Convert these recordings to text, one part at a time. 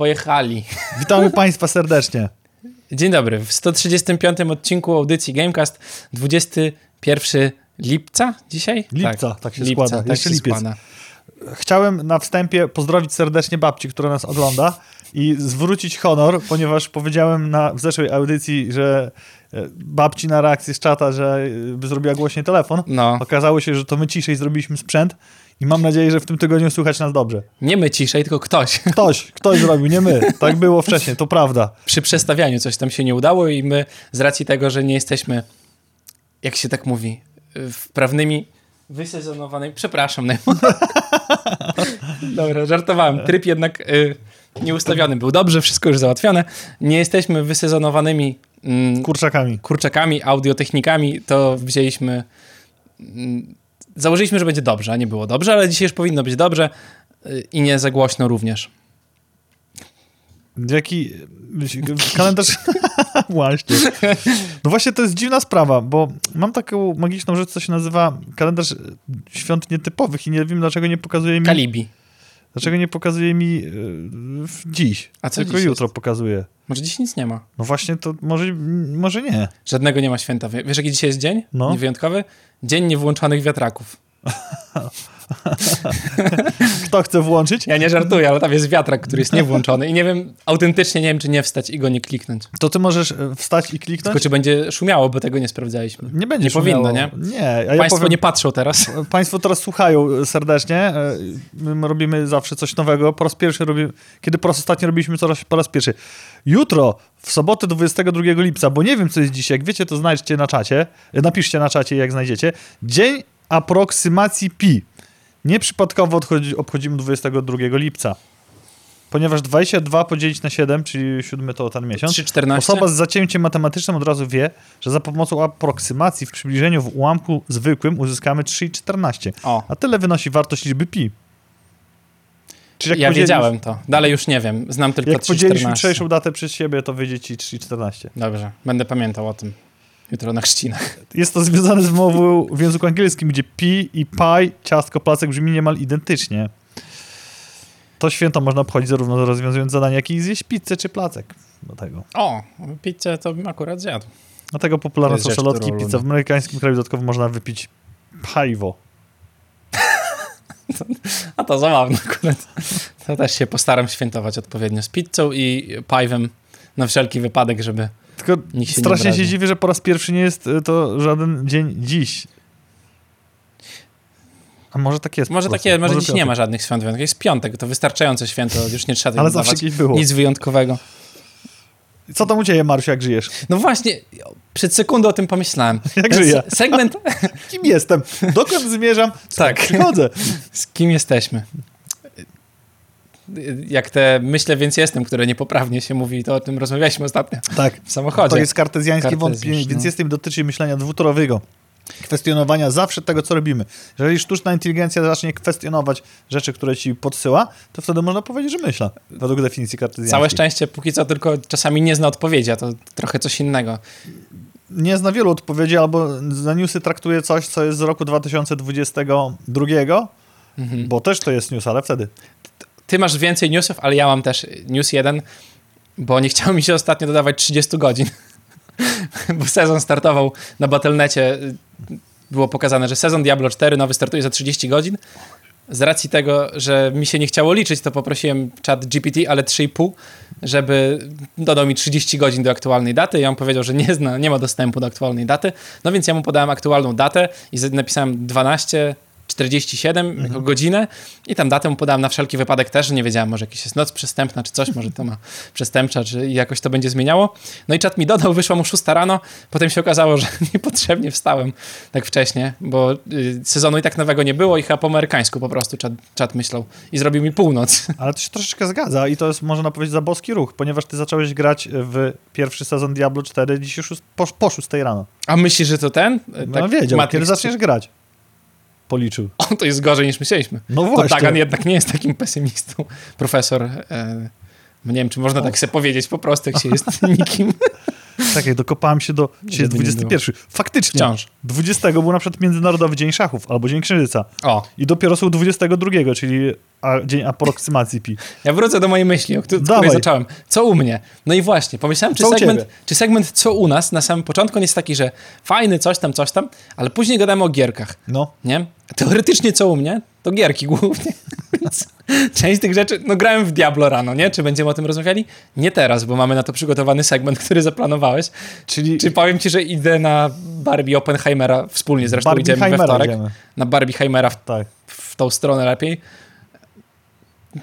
pojechali. Witamy Państwa serdecznie. Dzień dobry. W 135 odcinku audycji Gamecast 21 lipca dzisiaj? Lipca, tak, się składa. Tak Jeszcze się lipiec. składa. Chciałem na wstępie pozdrowić serdecznie babci, która nas ogląda i zwrócić honor, ponieważ powiedziałem na, w zeszłej audycji, że e, babci na reakcję z czata, że e, by zrobiła głośniej telefon. No, Okazało się, że to my ciszej zrobiliśmy sprzęt i mam nadzieję, że w tym tygodniu słychać nas dobrze. nie my ciszej, tylko ktoś. Ktoś, ktoś zrobił, nie my. Tak było wcześniej, to prawda. Przy przestawianiu coś tam się nie udało i my z racji tego, że nie jesteśmy, jak się tak mówi, wprawnymi wysezonowanymi... Przepraszam, Nemo. Dobra, żartowałem. Tryb jednak y, nieustawiony był. Dobrze, wszystko już załatwione. Nie jesteśmy wysezonowanymi mm, Kurczakami. kurczakami, audiotechnikami, to wzięliśmy. Założyliśmy, że będzie dobrze, a nie było dobrze, ale dzisiaj już powinno być dobrze y, i nie za głośno również. Jaki kalendarz... właśnie. No właśnie to jest dziwna sprawa, bo mam taką magiczną rzecz, co się nazywa kalendarz świąt nietypowych i nie wiem, dlaczego nie pokazuje mi... Kalibi. Dlaczego nie pokazuje mi w- dziś, A co tylko dziś jutro jest? pokazuje. Może dziś nic nie ma. No właśnie to może, może nie. Żadnego nie ma święta. Wie- Wiesz, jaki dzisiaj jest dzień? No. Wyjątkowy? Dzień niewłączonych wiatraków. Kto chce włączyć? Ja nie żartuję, ale tam jest wiatrak, który jest niewłączony i nie wiem, autentycznie nie wiem, czy nie wstać i go nie kliknąć. To ty możesz e, wstać i kliknąć? Tylko czy będzie szumiało, bo tego nie sprawdzaliśmy. Nie będzie Nie powinno, szumiało. nie? Nie, a ja Państwo powiem, nie patrzą teraz. Państwo teraz słuchają serdecznie. E, My robimy zawsze coś nowego. Po raz pierwszy robimy, kiedy po raz ostatni robiliśmy to raz- po raz pierwszy. Jutro, w sobotę 22 lipca, bo nie wiem, co jest dzisiaj. Jak wiecie, to znajdźcie na czacie. E, Napiszcie na czacie, jak znajdziecie. Dzień aproksymacji pi. Nieprzypadkowo odchodzi, obchodzimy 22 lipca. Ponieważ 22 podzielić na 7, czyli 7 to ten miesiąc. 3,14? Osoba z zacięciem matematycznym od razu wie, że za pomocą aproksymacji w przybliżeniu w ułamku zwykłym uzyskamy 3,14. O, A tyle wynosi wartość liczby pi. Czyli jak ja podzielisz- wiedziałem to. Dalej już nie wiem. Znam tylko Jak podzielisz 3,14. jutrzejszą datę przez siebie, to wyjdzie ci 3,14. Dobrze, będę pamiętał o tym. Jutro na chrzcinach. Jest to związane z wymową w języku angielskim, gdzie pi i pie, ciastko, placek brzmi niemal identycznie. To święto można obchodzić zarówno rozwiązując zadanie, jak i zjeść pizzę czy placek. Do tego. O, pizzę to bym akurat zjadł. Dlatego popularne są szalotki i pizza. W amerykańskim kraju dodatkowo można wypić pajwo. A to zabawne akurat. To też się postaram świętować odpowiednio z pizzą i pajwem na wszelki wypadek, żeby... Tylko Nikt się nie strasznie się dziwię, że po raz pierwszy nie jest y, to żaden dzień dziś. A może tak jest. Może prostu. takie, może dziś nie piątek. ma żadnych świąt wyjątkowych. Jest piątek, to wystarczające święto, już nie trzeba Ale zawsze było. nic wyjątkowego. Co tam u ciebie, Marusiu, jak żyjesz? No właśnie, przed sekundą o tym pomyślałem. Jak żyję? se- Segment, Kim jestem? Dokąd zmierzam? Tak. Przychodzę. z kim jesteśmy? Jak te myślę, więc jestem, które niepoprawnie się mówi, to o tym rozmawialiśmy ostatnio Tak. w samochodzie. To jest kartezjańskie wątpienie, więc no. jest tym dotyczy myślenia dwutorowego. Kwestionowania zawsze tego, co robimy. Jeżeli sztuczna inteligencja zacznie kwestionować rzeczy, które ci podsyła, to wtedy można powiedzieć, że myśla, według definicji kartezjańskiej. Całe szczęście, póki co tylko czasami nie zna odpowiedzi, a to trochę coś innego. nie zna wielu odpowiedzi, albo za newsy traktuje coś, co jest z roku 2022, Mhm. bo też to jest news, ale wtedy. Ty masz więcej newsów, ale ja mam też news jeden, bo nie chciało mi się ostatnio dodawać 30 godzin, bo sezon startował na Battle.necie. Było pokazane, że sezon Diablo 4 nowy startuje za 30 godzin. Z racji tego, że mi się nie chciało liczyć, to poprosiłem chat GPT, ale 3,5, żeby dodał mi 30 godzin do aktualnej daty i on powiedział, że nie zna, nie ma dostępu do aktualnej daty. No więc ja mu podałem aktualną datę i napisałem 12 47 jako godzinę i tam datę podałem na wszelki wypadek też, nie wiedziałem, może jakaś jest noc przestępna czy coś, może to ma przestępcza, czy jakoś to będzie zmieniało. No i czat mi dodał, wyszła mu 6 rano, potem się okazało, że niepotrzebnie wstałem tak wcześnie, bo y, sezonu i tak nowego nie było i chyba po amerykańsku po prostu czat, czat myślał i zrobił mi północ. Ale to się troszeczkę zgadza i to jest, można powiedzieć, za boski ruch, ponieważ ty zacząłeś grać w pierwszy sezon Diablo 4 dziś już po, po 6 rano. A myślisz, że to ten? No wiedział, Matrix kiedy zaczniesz grać. Policzył. O, to jest gorzej niż myśleliśmy. No To właśnie. Dagan jednak nie jest takim pesymistą. Profesor, e, nie wiem, czy można tak sobie powiedzieć po prostu, jak się jest nikim. Tak, jak dokopałem się do... Dzisiaj jest Żeby nie 21. Faktycznie. Wciąż. 20 był na przykład Międzynarodowy Dzień Szachów albo Dzień Księżyca. O, I dopiero są 22, czyli a, Dzień Aproksymacji Pi. ja wrócę do mojej myśli, o której Dawaj. zacząłem. Co u mnie? No i właśnie, pomyślałem, czy segment, czy segment co u nas na samym początku nie jest taki, że fajny, coś tam, coś tam, ale później gadamy o gierkach, No. nie? Teoretycznie co u mnie? To gierki głównie. Więc część tych rzeczy, no grałem w Diablo rano, nie? Czy będziemy o tym rozmawiali? Nie teraz, bo mamy na to przygotowany segment, który zaplanowałeś. Czyli Czy powiem ci, że idę na Barbie Oppenheimera, wspólnie zresztą idziemy we wtorek, idziemy. na Barbieheimera w, Tak. w tą stronę lepiej.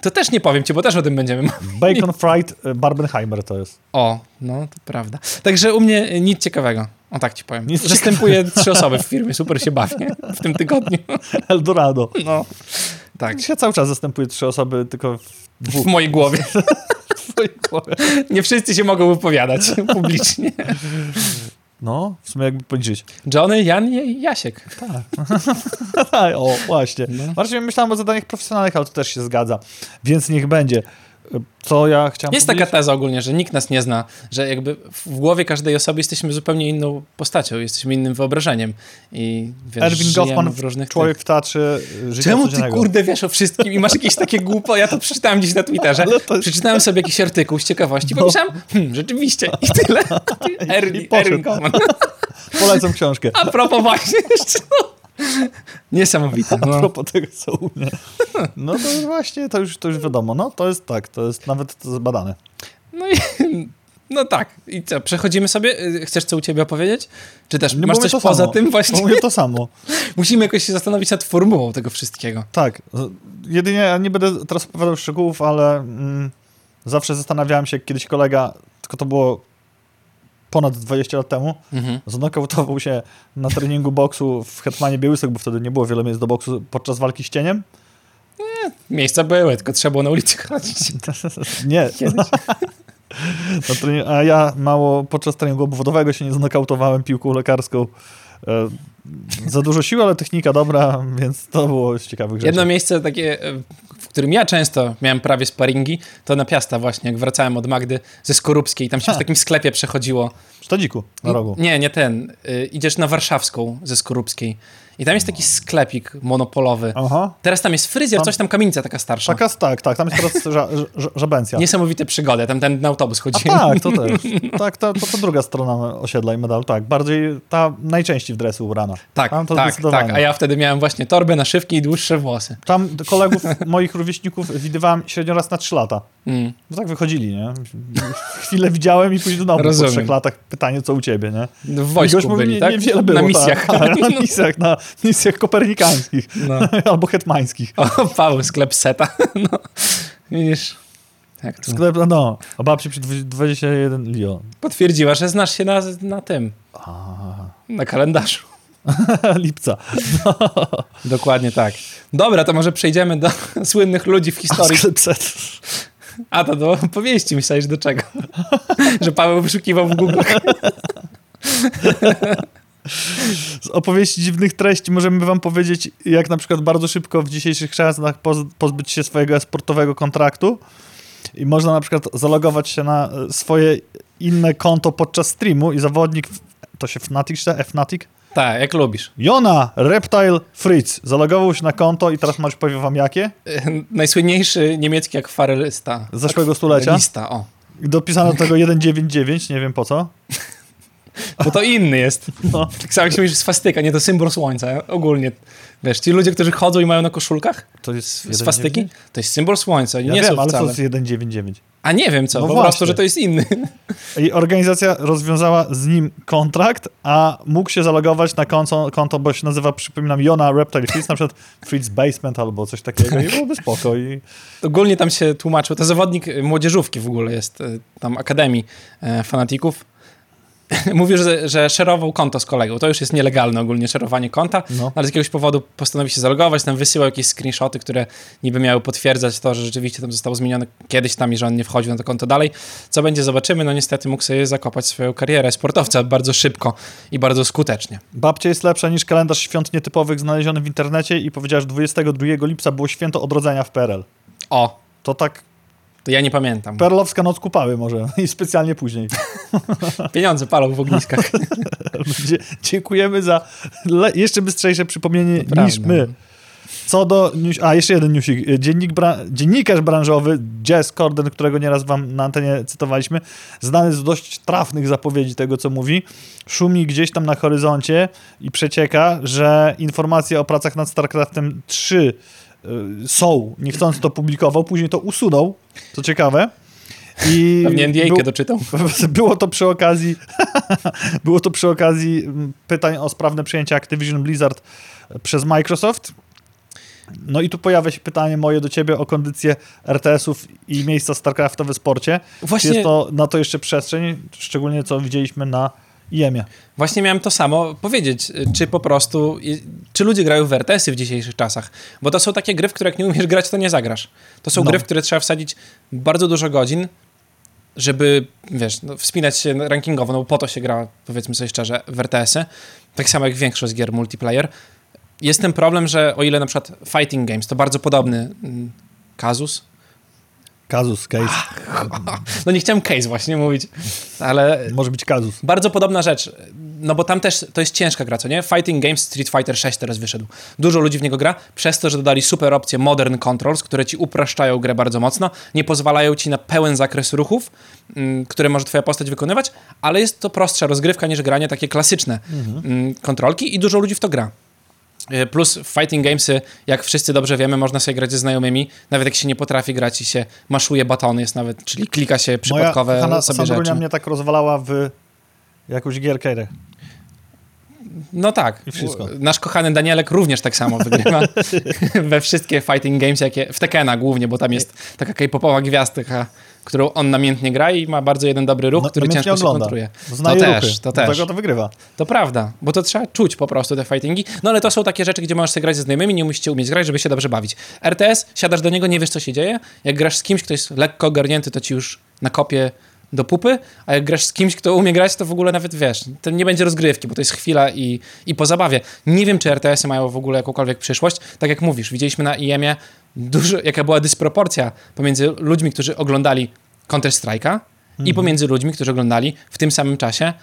To też nie powiem ci, bo też o tym będziemy mówić. Bacon Fried e, Barbenheimer to jest. O, no to prawda. Także u mnie nic ciekawego. O tak ci powiem. Nic Zastępuję trzy osoby w firmie, super się bawię w tym tygodniu. Eldorado. No, tak. Ja cały czas zastępuję trzy osoby, tylko w W dwóch. mojej głowie. w twojej głowie. Nie wszyscy się mogą wypowiadać publicznie. No, w sumie jakby policzyć. Johnny, Jan i Jasiek. Tak, o, właśnie. No. Bardziej myślałem o zadaniach profesjonalnych, ale to też się zgadza. Więc niech będzie. Co ja chciałem Jest taka powiedzieć? teza ogólnie, że nikt nas nie zna, że jakby w głowie każdej osoby jesteśmy zupełnie inną postacią, jesteśmy innym wyobrażeniem. I wiesz, Erwin Goffman, w różnych człowiek w teatrze Czemu ty kurde wiesz o wszystkim i masz jakieś takie głupo? Ja to przeczytałem gdzieś na Twitterze. To- Przeczytałem sobie jakiś artykuł z ciekawości. No. Pomyślałem, hmm, rzeczywiście i tyle. Erwin, I. Erwin Goffman. Polecam książkę. A propos właśnie jeszcze. No. Niesamowite. A No. propos tego, co u mnie. No to już właśnie, to już, to już wiadomo. No to jest tak, to jest nawet zbadane. No, i, no tak. I co, przechodzimy sobie? Y, Chcesz co u ciebie opowiedzieć? Czy też Nie masz mówię coś to poza samo. tym właśnie? Mówię to samo. Musimy jakoś się zastanowić nad formułą tego wszystkiego. Tak. Jedynie ja nie będę teraz opowiadał szczegółów, ale mm, zawsze zastanawiałem się, jak kiedyś kolega, tylko to było ponad 20 lat temu, Mhm. zanokautował się na treningu boksu w Hetmanie Białystok, bo wtedy nie było wiele miejsc do boksu podczas walki z cieniem. Miejsca były, tylko trzeba było na ulicy chodzić. Nie. A ja mało podczas treningu obwodowego się nie zanokautowałem piłką lekarską. E, za dużo siły, ale technika dobra, więc to było z ciekawych rzeczy. Jedno miejsce takie, e, którym ja często miałem prawie sparingi, to na Piasta właśnie, jak wracałem od Magdy ze Skorupskiej. Tam się w Ha. takim sklepie przechodziło. W Sztadziku na rogu. Nie, nie ten. Y, idziesz na Warszawską ze Skorupskiej. I tam jest taki sklepik monopolowy. Aha. Teraz tam jest fryzjer, Tam- coś tam, kamienica taka starsza. Taka, tak, tak, tam jest teraz ża, ża, żabencja. Niesamowite przygody. Tam ten na autobus A chodziłem. tak, to też. Tak, to, to, to druga strona osiedla i medalu, tak. Bardziej ta najczęściej w dresy ubrana. Tak, tak, tak. A ja wtedy miałem właśnie torbę, naszywki i dłuższe włosy. Tam kolegów, moich rówieśników widywałem średnio raz na trzy lata. Mm. No tak wychodzili, nie? Chwilę widziałem i później do domu Rozumiem. po trzech latach. Pytanie, co u ciebie, nie? W wojsku mówi, byli, nie, tak? Niewiele było, na misjach. Tak, tak, na misjach, na misjach kopernikańskich. No. Albo hetmańskich. O, Paweł, sklep seta. No, widzisz. Jak Sklep, no, o babci przy 21 Lio. potwierdziła, że znasz się na, na tym, na kalendarzu. Lipca. Dokładnie tak. Dobra, to może przejdziemy do słynnych ludzi w historii. Sklep set. A to do opowieści, myślałeś do czego? Że Paweł wyszukiwał w Google. Z opowieści dziwnych treści możemy wam powiedzieć, jak na przykład bardzo szybko w dzisiejszych czasach poz, pozbyć się swojego esportowego kontraktu i można na przykład zalogować się na e, swoje inne konto podczas streamu i zawodnik, to się Fnatic czyta? Fnatic? Tak, jak lubisz. Jona Reptile Fritz zalogował się na konto i teraz Mariusz powie wam jakie? Najsłynniejszy niemiecki akwarelista. Z zeszłego stulecia? Lista, o. Dopisano do tego 199, nie wiem po co. Bo to inny jest. No. Tak samo jak się mówi, że swastyka, nie to symbol słońca. Ogólnie. Wiesz, ci ludzie, którzy chodzą i mają na koszulkach To jest swastyki, to jest symbol słońca. Ja nie wiem, są ale wcale. co jest 199? A nie wiem co, No po właśnie. prostu, że to jest inny. I organizacja rozwiązała z nim kontrakt, a mógł się zalogować na konto, konto bo się nazywa, przypominam, Jona Reptile Fritz, na przykład Fritz Basement albo coś takiego i byłoby spoko. I Ogólnie tam się tłumaczył, to zawodnik młodzieżówki w ogóle jest, y, tam Akademii e, Fanatików. Mówił, że, że szerował konto z kolegą. To już jest nielegalne ogólnie, szerowanie konta, No. ale z jakiegoś powodu postanowił się zalogować, tam wysyłał jakieś screenshoty, które niby miały potwierdzać to, że rzeczywiście tam zostało zmienione kiedyś tam i że on nie wchodził na to konto dalej. Co będzie, zobaczymy. No niestety mógł sobie zakopać swoją karierę sportowca bardzo szybko i bardzo skutecznie. babcia jest lepsza niż kalendarz świąt nietypowych znaleziony w internecie i powiedziała, że 22 lipca było święto odrodzenia w PRL. O, To tak To ja nie pamiętam. Perlowska noc kupały może i specjalnie później. Pieniądze palą w ogniskach. Dziękujemy za jeszcze bystrzejsze przypomnienie To niż prawda. my. Co do. A, jeszcze jeden newsik. Dziennik bra... Dziennikarz branżowy Jazz Corden, którego nieraz wam na antenie cytowaliśmy, znany z dość trafnych zapowiedzi tego, co mówi, szumi gdzieś tam na horyzoncie i przecieka, że informacje o pracach nad StarCraftem 3 y, są. Niechcący to publikował, później to usunął, co ciekawe. I Pewnie NDA-kę był- doczytał. było to przy okazji było to przy okazji mm, pytań o sprawne przyjęcie Activision Blizzard przez Microsoft. No i tu pojawia się pytanie moje do ciebie o kondycję RTS-ów i miejsca StarCrafta w sporcie. Czy Właśnie, jest to na to jeszcze przestrzeń, szczególnie co widzieliśmy na IEM-ie. właśnie miałem to samo powiedzieć. Czy po prostu, czy ludzie grają w RTS-y w dzisiejszych czasach? Bo to są takie gry, w które jak nie umiesz grać, to nie zagrasz. To są No. gry, w które trzeba wsadzić bardzo dużo godzin, żeby, wiesz, no, wspinać się rankingowo, no bo po to się gra, powiedzmy sobie szczerze, w RTS-y. Tak samo jak większość gier multiplayer. Jest ten problem, że o ile na przykład Fighting Games to bardzo podobny mm, kazus, Kazus, case. no nie chciałem case właśnie mówić, ale Może być kazus. bardzo podobna rzecz, no bo tam też to jest ciężka gra, co nie? Fighting Games Street Fighter 6 teraz wyszedł. Dużo ludzi w niego gra, przez to, że dodali super opcje Modern Controls, które ci upraszczają grę bardzo mocno, nie pozwalają ci na pełen zakres ruchów, mm, które może twoja postać wykonywać, ale jest to prostsza rozgrywka niż granie takie klasyczne mm, kontrolki i dużo ludzi w to gra. Y, Plus w fighting gamesy, jak wszyscy dobrze wiemy, można sobie grać ze znajomymi, nawet jak się nie potrafi grać i się maszuje batony, jest nawet, czyli klika się przypadkowe Moja kochana sobie Sandrunia rzeczy. mnie tak rozwalała w jakąś gierkę. No tak. Nasz kochany Danielek również tak samo wygrywa we wszystkie fighting games, jakie w Tekena głównie, bo tam jest taka k-popowa gwiazdka, którą on namiętnie gra i ma bardzo jeden dobry ruch, No, który ciężko się ogląda. kontruje. Zna To też, ruchy. to Dlatego też. to wygrywa. To prawda, bo to trzeba czuć po prostu te fightingi. No ale to są takie rzeczy, gdzie możesz sobie grać ze znajomymi, nie musicie umieć grać, żeby się dobrze bawić. RTS, siadasz do niego, nie wiesz co się dzieje. Jak grasz z kimś, kto jest lekko ogarnięty, to ci już nakopie do pupy, a jak grasz z kimś, kto umie grać, to w ogóle nawet wiesz, to nie będzie rozgrywki, bo to jest chwila i, i po zabawie. Nie wiem, czy RTS-y mają w ogóle jakąkolwiek przyszłość. Tak jak mówisz, widzieliśmy na IEM-ie, dużo, jaka była dysproporcja pomiędzy ludźmi, którzy oglądali Counter-Strike'a i pomiędzy ludźmi, którzy oglądali w tym samym czasie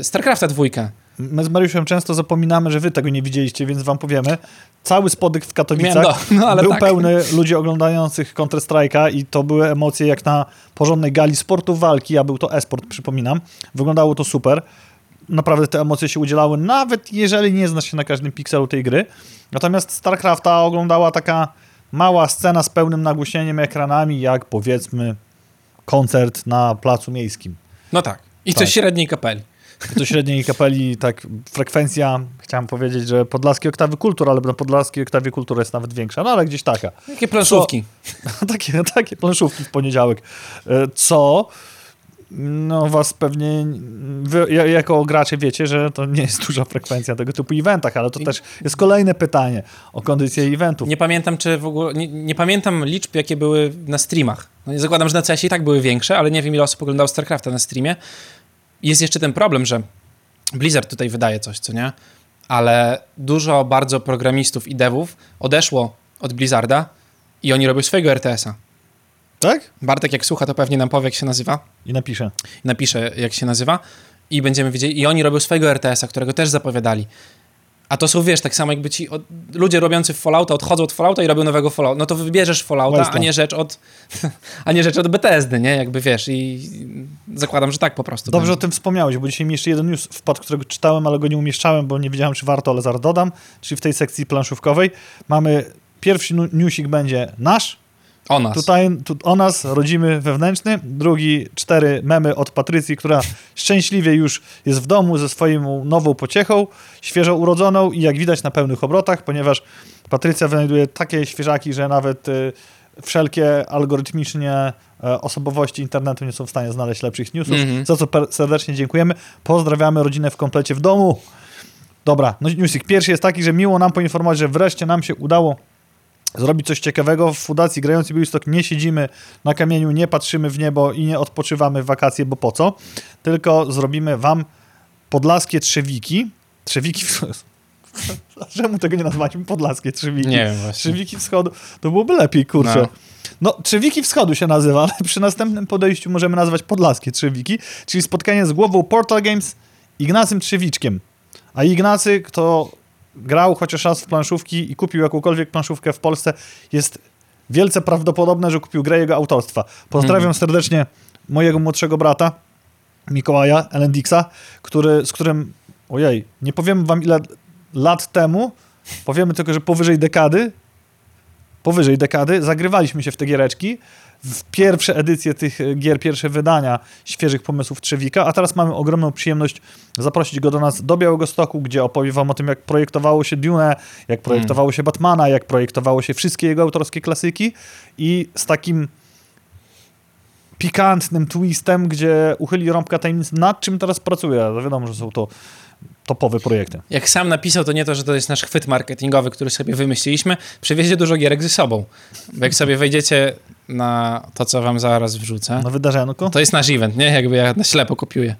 y, StarCrafta dwójkę. My z Mariuszem często zapominamy, że wy tego nie widzieliście, więc wam powiemy. Cały spodek w Katowicach do- no, ale był tak. pełny ludzi oglądających Counter-Strike'a i to były emocje jak na porządnej gali sportu walki, a był to e-sport, przypominam. Wyglądało to super. Naprawdę te emocje się udzielały, nawet jeżeli nie znasz się na każdym pikselu tej gry. Natomiast StarCrafta oglądała taka mała scena z pełnym nagłośnieniem ekranami, jak powiedzmy koncert na placu miejskim. No tak. I Tak. to średniej kapeli. Do średniej kapeli, tak, frekwencja, chciałem powiedzieć, że podlaskie oktawy kultur, ale na podlaskiej oktawie kultur jest nawet większa, no ale gdzieś taka. Jakie planszówki. takie, takie planszówki w poniedziałek. E, Co, no was pewnie, wy ja- jako gracze wiecie, że to nie jest duża frekwencja tego typu eventach, ale to też jest kolejne pytanie o kondycję eventów. Nie pamiętam, czy w ogóle. Nie, nie pamiętam liczb, jakie były na streamach. No i zakładam, że na CS i tak były większe, ale nie wiem, ile osób oglądało StarCrafta na streamie. Jest jeszcze ten problem, że Blizzard tutaj wydaje coś, co nie? Ale dużo bardzo programistów i devów odeszło od Blizzarda i oni robią swojego RTS-a. Tak? Bartek, jak słucha, to pewnie nam powie, jak się nazywa. I napiszę. napiszę, jak się nazywa i będziemy wiedzieli. I oni robią swojego RTS-a, którego też zapowiadali. A to są, wiesz, tak samo jakby ci od, ludzie robiący Fallouta odchodzą od Fallouta i robią nowego Fallouta. No to wybierzesz Fallouta, a nie rzecz od a nie rzecz od Bethesdy, nie? Jakby wiesz i zakładam, że tak po prostu. Dobrze o będzie. tym wspomniałeś, bo dzisiaj mi jeszcze jeden news wpadł, którego czytałem, ale go nie umieszczałem, bo nie wiedziałem, czy warto, ale zaraz dodam. Czyli w tej sekcji planszówkowej mamy, pierwszy newsik będzie nasz, O nas. Tutaj tu, o nas, rodzimy wewnętrzny. Drugi, cztery memy od Patrycji, która szczęśliwie już jest w domu ze swoją nową pociechą, świeżo urodzoną i jak widać na pełnych obrotach, ponieważ Patrycja wynajduje takie świeżaki, że nawet y, wszelkie algorytmicznie e, osobowości internetu nie są w stanie znaleźć lepszych newsów, Mhm. za co serdecznie dziękujemy. Pozdrawiamy rodzinę w komplecie w domu. Dobra, no newsik pierwszy jest taki, że miło nam poinformować, że wreszcie nam się udało zrobić coś ciekawego. W Fundacji Grający Białystok nie siedzimy na kamieniu, nie patrzymy w niebo i nie odpoczywamy w wakacje, bo po co? Tylko zrobimy wam podlaskie trzewiki. Trzewiki... Czemu tego nie nazwaliśmy podlaskie trzewiki? Nie wiem właśnie. Trzewiki wschodu. To byłoby lepiej, kurczę. No. No, Trzewiki Wschodu się nazywa, ale przy następnym podejściu możemy nazwać Podlaskie Trzewiki, czyli spotkanie z głową Portal Games Ignacym Trzewiczkiem. A Ignacy, kto grał chociaż raz w planszówki i kupił jakąkolwiek planszówkę w Polsce, jest wielce prawdopodobne, że kupił grę jego autorstwa. Pozdrawiam Mhm. serdecznie mojego młodszego brata, Mikołaja Elendixa, który, z którym, ojej, nie powiem wam ile lat temu, powiemy tylko, że powyżej dekady, powyżej dekady, zagrywaliśmy się w te giereczki, pierwsze edycje tych e, gier, pierwsze wydania świeżych pomysłów Trzewika, a teraz mamy ogromną przyjemność zaprosić go do nas do Białegostoku, gdzie opowie wam o tym, jak projektowało się Dune, jak projektowało się Batmana, jak projektowało się wszystkie jego autorskie klasyki i z takim pikantnym twistem, gdzie uchyli rąbka tajemnic, nad czym teraz pracuje. Wiadomo, że są to topowe projekty. Jak sam napisał, to nie to, że to jest nasz chwyt marketingowy, który sobie wymyśliliśmy, przywiezie dużo gierek ze sobą. Bo jak sobie wejdziecie na to, co wam zaraz wrzucę, Na wydarzenku? to jest nasz event, nie? Jakby ja na ślepo kopiuję.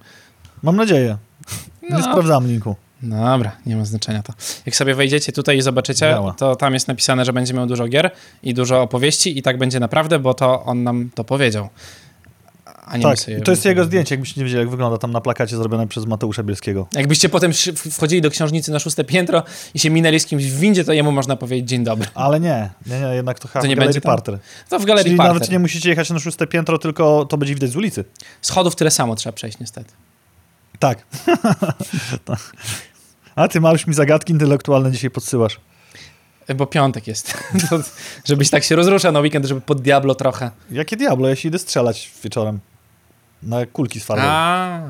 Mam nadzieję. Nie No. sprawdzam linku. Dobra, nie ma znaczenia to. Jak sobie wejdziecie tutaj i zobaczycie, Działa. to tam jest napisane, że będzie miał dużo gier i dużo opowieści i tak będzie naprawdę, bo to on nam to powiedział. A nie my Tak, to jest jego zdjęcie, jakbyście nie wiedzieli, jak wygląda tam na plakacie zrobione przez Mateusza Bielskiego. Jakbyście potem wchodzili do książnicy na szóste piętro i się minęli z kimś w windzie, to jemu można powiedzieć dzień dobry. Ale nie, nie, nie jednak to To nie będzie? Parter. To w galerii Czyli Parter. nawet nie musicie jechać na szóste piętro, tylko to będzie widać z ulicy. Schodów tyle samo trzeba przejść niestety. Tak. A ty, Mariusz, mi zagadki intelektualne dzisiaj podsyłasz. Bo piątek jest. Żebyś tak się rozruszał na weekend, żeby pod Diablo trochę. Jakie diablo, ja się idę strzelać wieczorem. Na kulki z farbą. A,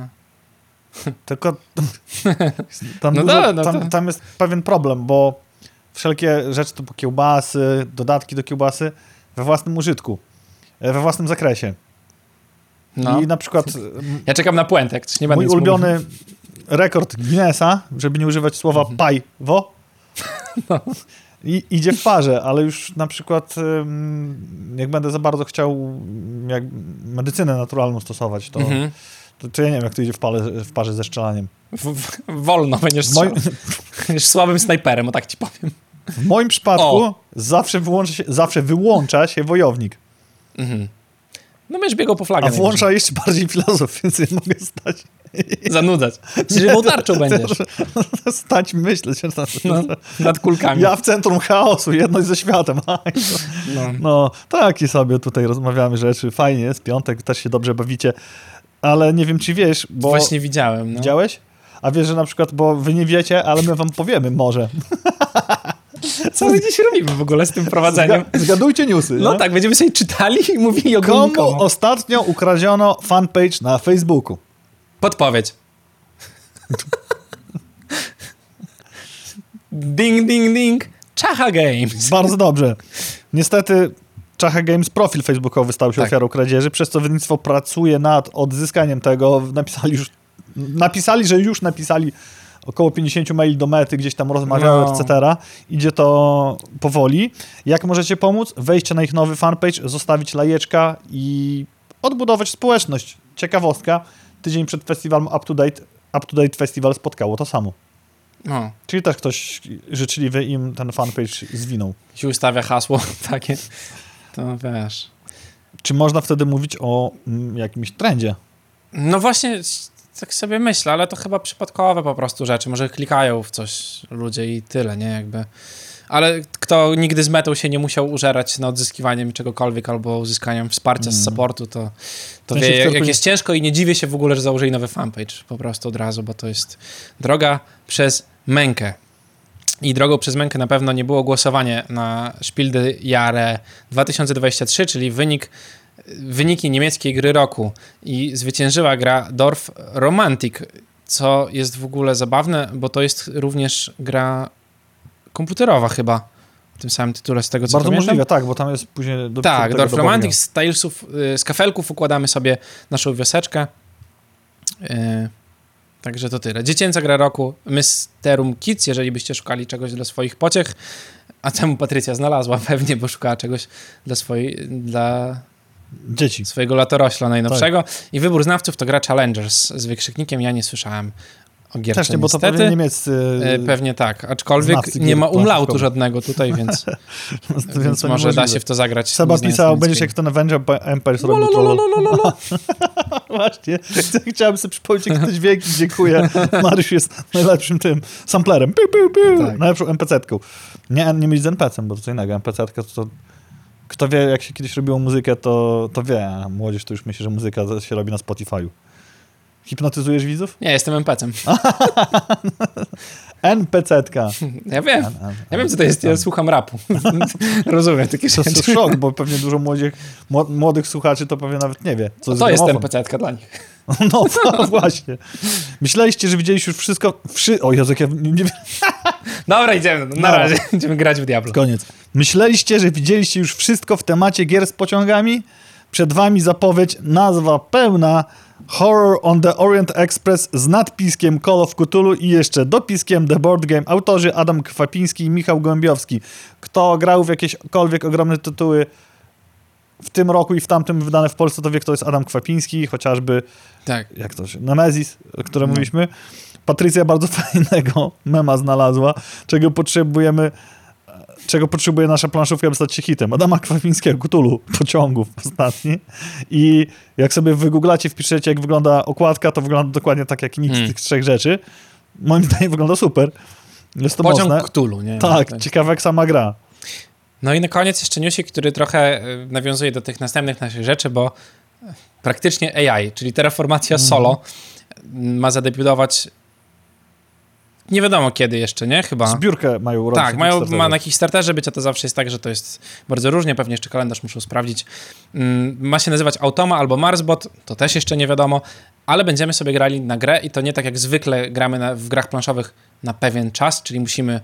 Tylko tam, No dużo, da, no tam, tam jest pewien problem, bo wszelkie rzeczy typu kiełbasy, dodatki do kiełbasy we własnym użytku, e, we własnym zakresie. no. I na przykład Ja czekam na puentę, jak coś nie będę mój ulubiony rekord Guinnessa, żeby nie używać słowa Mhm. pajwo, No. I, idzie w parze, ale już na przykład jak będę za bardzo chciał jak medycynę naturalną stosować, to, Mhm. to, to ja nie wiem, jak to idzie w, pale, w parze ze strzelaniem. W, w, wolno będziesz strzelał. Będziesz słabym snajperem, o tak ci powiem. w moim przypadku O. zawsze wyłącza, się, zawsze wyłącza się wojownik, Mhm. No będziesz biegał po flagę. a włącza jeszcze bardziej filozof, więc ja mogę stać. Zanudzać. Żywą tarczą będziesz. stać myśleć. No, nad kulkami. Ja w centrum chaosu, jedność ze światem. To- No. No, taki sobie tutaj rozmawiamy rzeczy. Fajnie jest, piątek też się dobrze bawicie, ale nie wiem, czy wiesz, bo... Właśnie widziałem. No. Widziałeś? A wiesz, że na przykład, bo wy nie wiecie, ale my wam powiemy może. Co my dziś robimy w ogóle z tym prowadzeniem? Zga- zgadujcie newsy. No tak, będziemy sobie czytali i mówili o Komu nikomu. ostatnio ukradziono fanpage na Facebooku? Podpowiedź. ding, ding, ding. Czacha Games. Bardzo dobrze. Niestety Czacha Games profil facebookowy stał się Tak. ofiarą kradzieży, przez co wydawnictwo pracuje nad odzyskaniem tego. Napisali już, napisali, że już napisali około 50 maili do mety, gdzieś tam rozmawiały, No. etc. Idzie to powoli. Jak możecie pomóc? Wejście na ich nowy fanpage, zostawić lajeczka i odbudować społeczność. Ciekawostka, tydzień przed festiwalem Up to Date, Up to Date Festival spotkało to samo. No, Czyli też ktoś życzliwy im ten fanpage zwinął. się ustawia hasło takie. To wiesz. Czy można wtedy mówić o mm, jakimś trendzie? No właśnie, tak sobie myślę, ale to chyba przypadkowe po prostu rzeczy. Może klikają w coś ludzie i tyle, nie? Jakby. Ale kto nigdy z metą się nie musiał użerać na odzyskiwaniem czegokolwiek albo uzyskaniem wsparcia z Mm. supportu, to, to W sensie wie, jak, jak jest ciężko i nie dziwię się w ogóle, że założyli nowy fanpage po prostu od razu, bo to jest droga przez mękę. I drogą przez mękę na pewno nie było głosowanie na Spiel Jahre 2023, czyli wynik, wyniki niemieckiej gry roku. I zwyciężyła gra Dorf Romantic, co jest w ogóle zabawne, bo to jest również gra komputerowa chyba, w tym samym tytule z tego co Bardzo pamiętam. możliwe, tak, bo tam jest później... Do Tak, Dorf do Romantic, z tilesów, y, z kafelków układamy sobie naszą wioseczkę. Y, Także to tyle. Dziecięca gra roku, Mysterum Kids, jeżeli byście szukali czegoś dla swoich pociech, a temu Patrycja znalazła pewnie, bo szukała czegoś dla, swojej, dla Dzieci. swojego latorośla najnowszego. Tak. I wybór znawców to gra Challengers z wykrzyknikiem. Ja nie słyszałem o gierce, Też nie, bo to niestety. pewnie niemieccy... E, Pewnie tak, aczkolwiek znawcy nie ma umlautu żadnego tutaj, więc, więc to może da się w to zagrać. Seba pisał, będziesz jak ten Avenger Empires robił. Właśnie. Chciałem sobie przypomnieć, jak te dźwięki. Dziękuję. Mariusz jest najlepszym tym samplerem. Piu, piu, piu. Tak. Najlepszą NPC-tką. Nie, nie mieć z NPC-em, bo to co innego. NPC-tka to... Kto wie, jak się kiedyś robiło muzykę, to, to wie. Młodzież to już myśli, że muzyka się robi na Spotify'u. Hipnotyzujesz widzów? Nie, jestem NPC-em. NPC-tka. Ja wiem. Ja wiem, co to jest. Ja słucham rapu. Rozumiem takie To jest rzeczy. szok, bo pewnie dużo młodych, mło- młodych słuchaczy to pewnie nawet nie wie. Co To jest gramofon. NPC-tka dla nich. No właśnie. Myśleliście, że widzieliście już wszystko... Wszy... O Jezu, ja nie, nie... Dobra, idziemy. Na No. razie. Idziemy grać w Diablo. Koniec. Myśleliście, że widzieliście już wszystko w temacie gier z pociągami? Przed wami zapowiedź, nazwa pełna Horror on the Orient Express z nadpiskiem Call of Cthulhu i jeszcze dopiskiem The Board Game. Autorzy Adam Kwapiński i Michał Gołębiowski. Kto grał w jakiekolwiek ogromne tytuły w tym roku i w tamtym wydane w Polsce, to wie, kto jest Adam Kwapiński, chociażby Tak. jak to się, Nemezis, o którym No. mówiliśmy. Patrycja bardzo fajnego mema znalazła, czego potrzebujemy, czego potrzebuje nasza planszówka, aby stać się hitem. Adama Kwapińskiego, Cthulhu, pociągów ostatni. I jak sobie wygooglacie, wpiszecie, jak wygląda okładka, to wygląda dokładnie tak jak nic z Hmm. tych trzech rzeczy. Moim zdaniem wygląda super. Jest to Pociąg mocne. Cthulhu, nie? Tak, ciekawe jak sama gra. No i na koniec jeszcze newsik, który trochę e, nawiązuje do tych następnych naszych rzeczy, bo praktycznie AI, czyli terraformacja Mhm. solo ma zadebiutować nie wiadomo kiedy jeszcze, nie? Chyba. Zbiórkę mają robić. Tak, mają, ma na Kickstarterze być, a to zawsze jest tak, że to jest bardzo różnie, pewnie jeszcze kalendarz muszą sprawdzić. Mm, Ma się nazywać Automa albo Marsbot, to też jeszcze nie wiadomo, ale będziemy sobie grali na grę i to nie tak jak zwykle gramy na, w grach planszowych na pewien czas, czyli musimy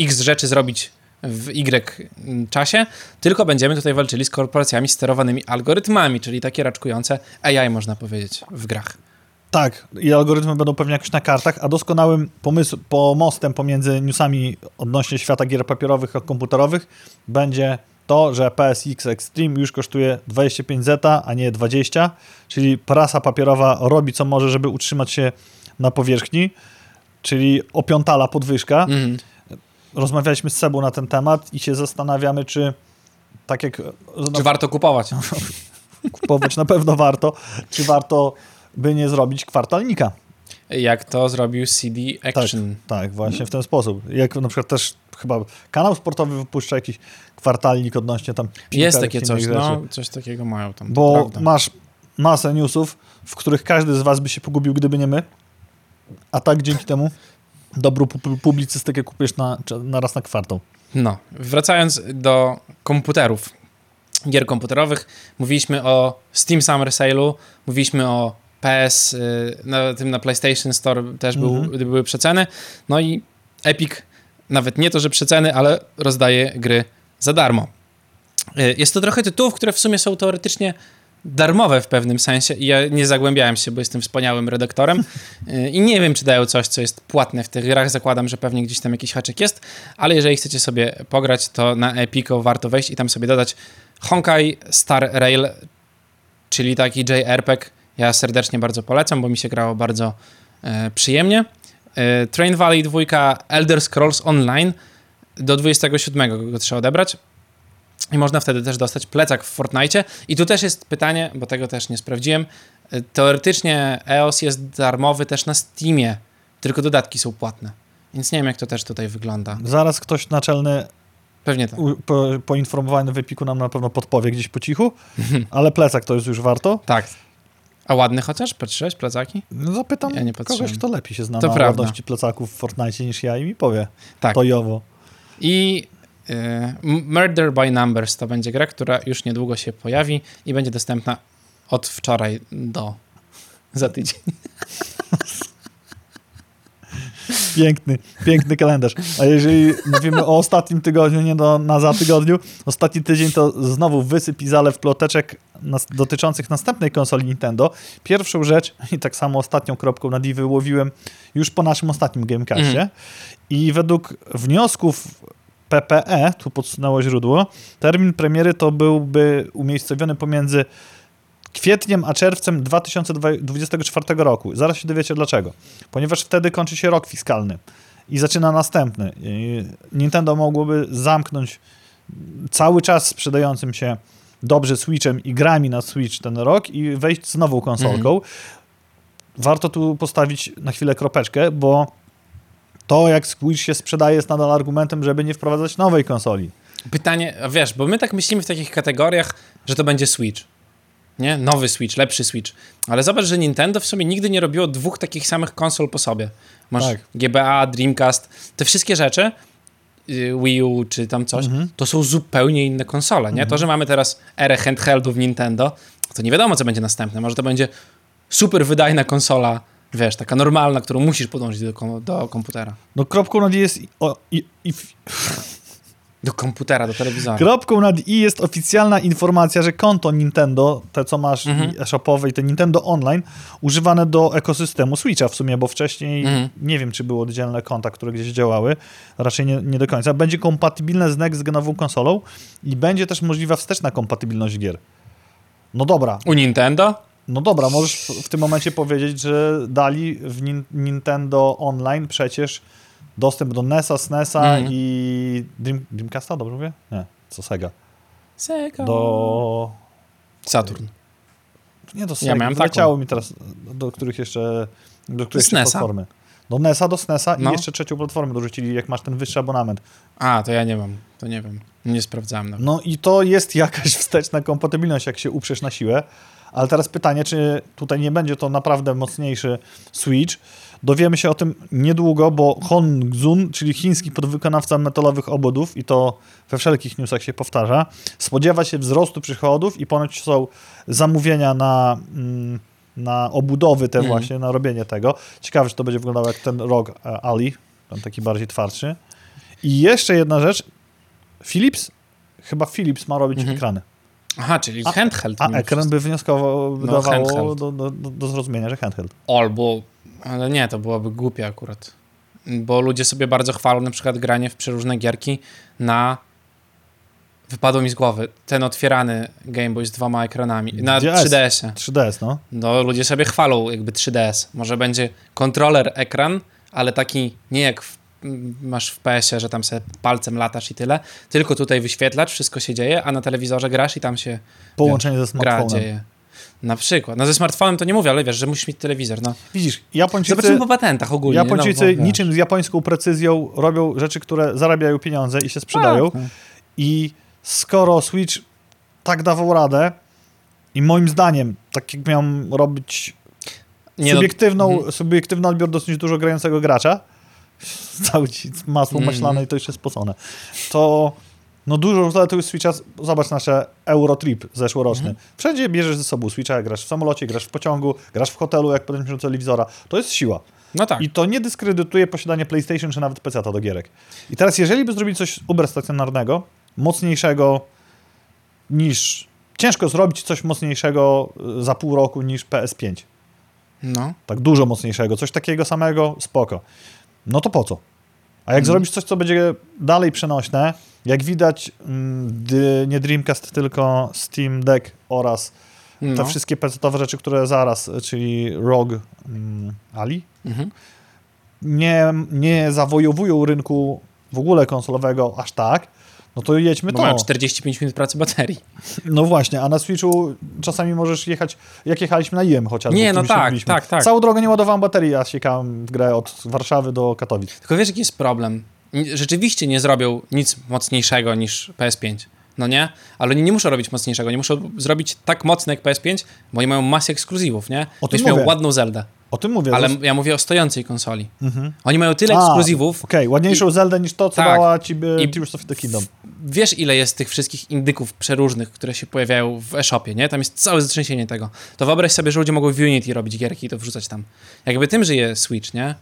x rzeczy zrobić w Y czasie, tylko będziemy tutaj walczyli z korporacjami sterowanymi algorytmami, czyli takie raczkujące AI, można powiedzieć, w grach. Tak, i algorytmy będą pewnie jakoś na kartach, a doskonałym pomysł, pomostem pomiędzy newsami odnośnie świata gier papierowych a komputerowych będzie to, że PSX Extreme już kosztuje 25 zeta, a nie 20, czyli prasa papierowa robi co może, żeby utrzymać się na powierzchni, czyli opiątala podwyżka. Mhm. Rozmawialiśmy z Sebą na ten temat i się zastanawiamy, czy tak jak Czy warto kupować? kupować na pewno warto, czy warto by nie zrobić kwartalnika. Jak to zrobił CD Action. Tak, właśnie w ten sposób. Jak na przykład też chyba kanał sportowy wypuszcza jakiś kwartalnik odnośnie tam Jest takie coś, no, coś takiego mają tam. Bo masz masę newsów, w których każdy z was by się pogubił, gdyby nie my. A tak dzięki temu dobrą pu- publicystykę kupujesz na, na raz na kwartał. No, wracając do komputerów, gier komputerowych, mówiliśmy o Steam Summer Sale'u, mówiliśmy o PS, y, na tym na PlayStation Store też był, Mhm. były przeceny, no i Epic, nawet nie to, że przeceny, ale rozdaje gry za darmo. Y, Jest to trochę tytułów, które w sumie są teoretycznie darmowe w pewnym sensie i ja nie zagłębiałem się, bo jestem wspaniałym redaktorem y, i nie wiem, czy dają coś, co jest płatne w tych grach. Zakładam, że pewnie gdzieś tam jakiś haczyk jest, ale jeżeli chcecie sobie pograć, to na Epico warto wejść i tam sobie dodać Honkai Star Rail, czyli taki JRPG. Ja serdecznie bardzo polecam, bo mi się grało bardzo e, przyjemnie. E, Train Valley 2, Elder Scrolls Online do 27 go trzeba odebrać. I można wtedy też dostać plecak w Fortnite. I tu też jest pytanie, bo tego też nie sprawdziłem. E, Teoretycznie EOS jest darmowy też na Steamie, tylko dodatki są płatne. Więc nie wiem, jak to też tutaj wygląda. Zaraz ktoś naczelny Pewnie tak. u, po, poinformowany w Epiku nam na pewno podpowie gdzieś po cichu, ale plecak to jest już warto. Tak. A ładny chociaż? Patrzyłeś plecaki? No Zapytam Ja nie patrzyłem. kogoś, kto lepiej się zna To na prawda. ładności plecaków w Fortnite niż ja i mi powie. Tak. To i owo. I y, Murder by Numbers to będzie gra, która już niedługo się pojawi i będzie dostępna od wczoraj do za tydzień. Piękny, piękny kalendarz. A jeżeli mówimy o ostatnim tygodniu, nie do, na za tygodniu, ostatni tydzień to znowu wysyp i zalew ploteczek nas, dotyczących następnej konsoli Nintendo. Pierwszą rzecz, i tak samo ostatnią kropką na D wyłowiłem już po naszym ostatnim Gamecastie Mhm. i według wniosków PPE, tu podsunęło źródło, termin premiery to byłby umiejscowiony pomiędzy kwietniem a czerwcem 2024 roku. Zaraz się dowiecie dlaczego. Ponieważ wtedy kończy się rok fiskalny i zaczyna następny. Nintendo mogłoby zamknąć cały czas sprzedającym się dobrze Switchem i grami na Switch ten rok i wejść z nową konsolką. Warto tu postawić na chwilę kropeczkę, bo to jak Switch się sprzedaje jest nadal argumentem, żeby nie wprowadzać nowej konsoli. Pytanie, wiesz, bo my tak myślimy w takich kategoriach, że to będzie Switch. Nie? Nowy Switch, lepszy Switch. Ale zobacz, że Nintendo w sumie nigdy nie robiło dwóch takich samych konsol po sobie. Masz Tak. GBA, Dreamcast, te wszystkie rzeczy, y, Wii U czy tam coś, Mhm. to są zupełnie inne konsole, nie? To, że mamy teraz erę handheldów Nintendo, to nie wiadomo, co będzie następne. Może to będzie super wydajna konsola, wiesz, taka normalna, którą musisz podłączyć do, do komputera. No kropką nad jest o, i, i, Do komputera, do telewizora. Kropką nad i jest oficjalna informacja, że konto Nintendo, te co masz Mhm. i e-shopowe i te Nintendo Online, używane do ekosystemu Switcha w sumie, bo wcześniej Mhm. nie wiem, czy były oddzielne konta, które gdzieś działały, raczej nie, nie do końca. Będzie kompatybilne z next-genową konsolą i będzie też możliwa wsteczna kompatybilność gier. No dobra, U Nintendo? no dobra, możesz w, w tym momencie powiedzieć, że dali w nin, Nintendo Online przecież dostęp do NES-a, SNES-a Mhm. i Dream, Dreamcasta, dobrze mówię? Nie, co Sega. Sega. Do... Saturn. Nie do Ja Sega, miałem wyleciało mi teraz, do których jeszcze, do których jeszcze platformy. Do NES-a, do SNES-a No. i jeszcze trzecią platformę dorzucili, jak masz ten wyższy abonament. A, to ja nie mam, to nie wiem. Nie sprawdzałem nawet. No i to jest jakaś wsteczna kompatybilność, jak się uprzesz na siłę. Ale teraz pytanie, czy tutaj nie będzie to naprawdę mocniejszy Switch. Dowiemy się o tym niedługo, bo Hongzun, czyli chiński podwykonawca metalowych obodów, i to we wszelkich newsach się powtarza, spodziewa się wzrostu przychodów i ponoć są zamówienia na, mm, na obudowy te Mhm. właśnie, na robienie tego. Ciekawe, czy to będzie wyglądało jak ten ROG e, Ali, ten taki bardziej twardszy. I jeszcze jedna rzecz. Philips, chyba Philips ma robić Mhm. ekrany. Aha, czyli A- handheld. A ekran by wnioskował, No, do, do, do zrozumienia, że handheld. Albo, ale nie, to byłoby głupie akurat. Bo ludzie sobie bardzo chwalą na przykład granie w przeróżne gierki na... Wypadło mi z głowy. Ten otwierany Game Boy z dwoma ekranami. Na DS. 3DS-ie. 3DS, no. No, ludzie sobie chwalą jakby 3DS. Może będzie kontroler, ekran, ale taki nie jak w, masz w PS-ie, że tam sobie palcem latasz i tyle, tylko tutaj wyświetlacz, wszystko się dzieje, a na telewizorze grasz i tam się Połączenie ze gra smartfonem. dzieje. Na przykład. No ze smartfonem to nie mówię, ale wiesz, że musisz mieć telewizor. No. Widzisz, Japończycy, Zobaczymy po patentach ogólnie. Japończycy no, bo, wiesz. niczym z japońską precyzją robią rzeczy, które zarabiają pieniądze i się sprzedają. Tak, no. I skoro Switch tak dawał radę i moim zdaniem, tak jak miałem robić Nie, no, subiektywną, mhm. subiektywny odbiór dosyć dużo grającego gracza, cały ci masło Mhm. maślane i to jeszcze spocone, to no dużo zaletą Switcha, zobacz nasze Eurotrip zeszłoroczny. Mhm. Wszędzie bierzesz ze sobą Switcha, grasz w samolocie, grasz w pociągu, grasz w hotelu, jak podejdziesz do telewizora. To jest siła. no tak. I to nie dyskredytuje posiadanie PlayStation czy nawet PC do gierek. I teraz, jeżeli by zrobili coś uber stacjonarnego, mocniejszego niż. Ciężko zrobić coś mocniejszego y, za pół roku niż PS5. No. Tak dużo mocniejszego, coś takiego samego, spoko. No to po co? A jak Mhm. zrobisz coś, co będzie dalej przenośne, jak widać, mm, nie Dreamcast, tylko Steam Deck oraz te no. wszystkie PC-owe rzeczy, które zaraz, czyli ROG mm, Ali, Mhm. nie, nie zawojowują rynku w ogóle konsolowego aż tak, no to jedźmy Bo to. mają 45 minut pracy baterii. No właśnie, a na Switchu czasami możesz jechać, jak jechaliśmy na IM chociażby. Nie, no tak, tak, tak. Całą drogę nie ładowałem baterii, a siekałem w grę od Warszawy do Katowic. Tylko wiesz, jaki jest problem? Rzeczywiście nie zrobią nic mocniejszego niż PS5. No nie? Ale oni nie muszą robić mocniejszego. Nie muszą zrobić tak mocne jak PS5, bo oni mają masę ekskluzywów, nie? O tym Będziesz miał mówię. ładną Zeldę. O tym mówię. Ale ja mówię o stojącej konsoli. Mhm. Oni mają tyle A, ekskluzywów. Okej, ładniejszą Zeldę niż to, co Tak. dała ci by I- Tears of the Kingdom. Wiesz, ile jest tych wszystkich indyków przeróżnych, które się pojawiają w e-shopie, nie? Tam jest całe zatrzęsienie tego. To wyobraź sobie, że ludzie mogą w Unity robić gierki i to wrzucać tam. Jakby tym żyje Switch, nie?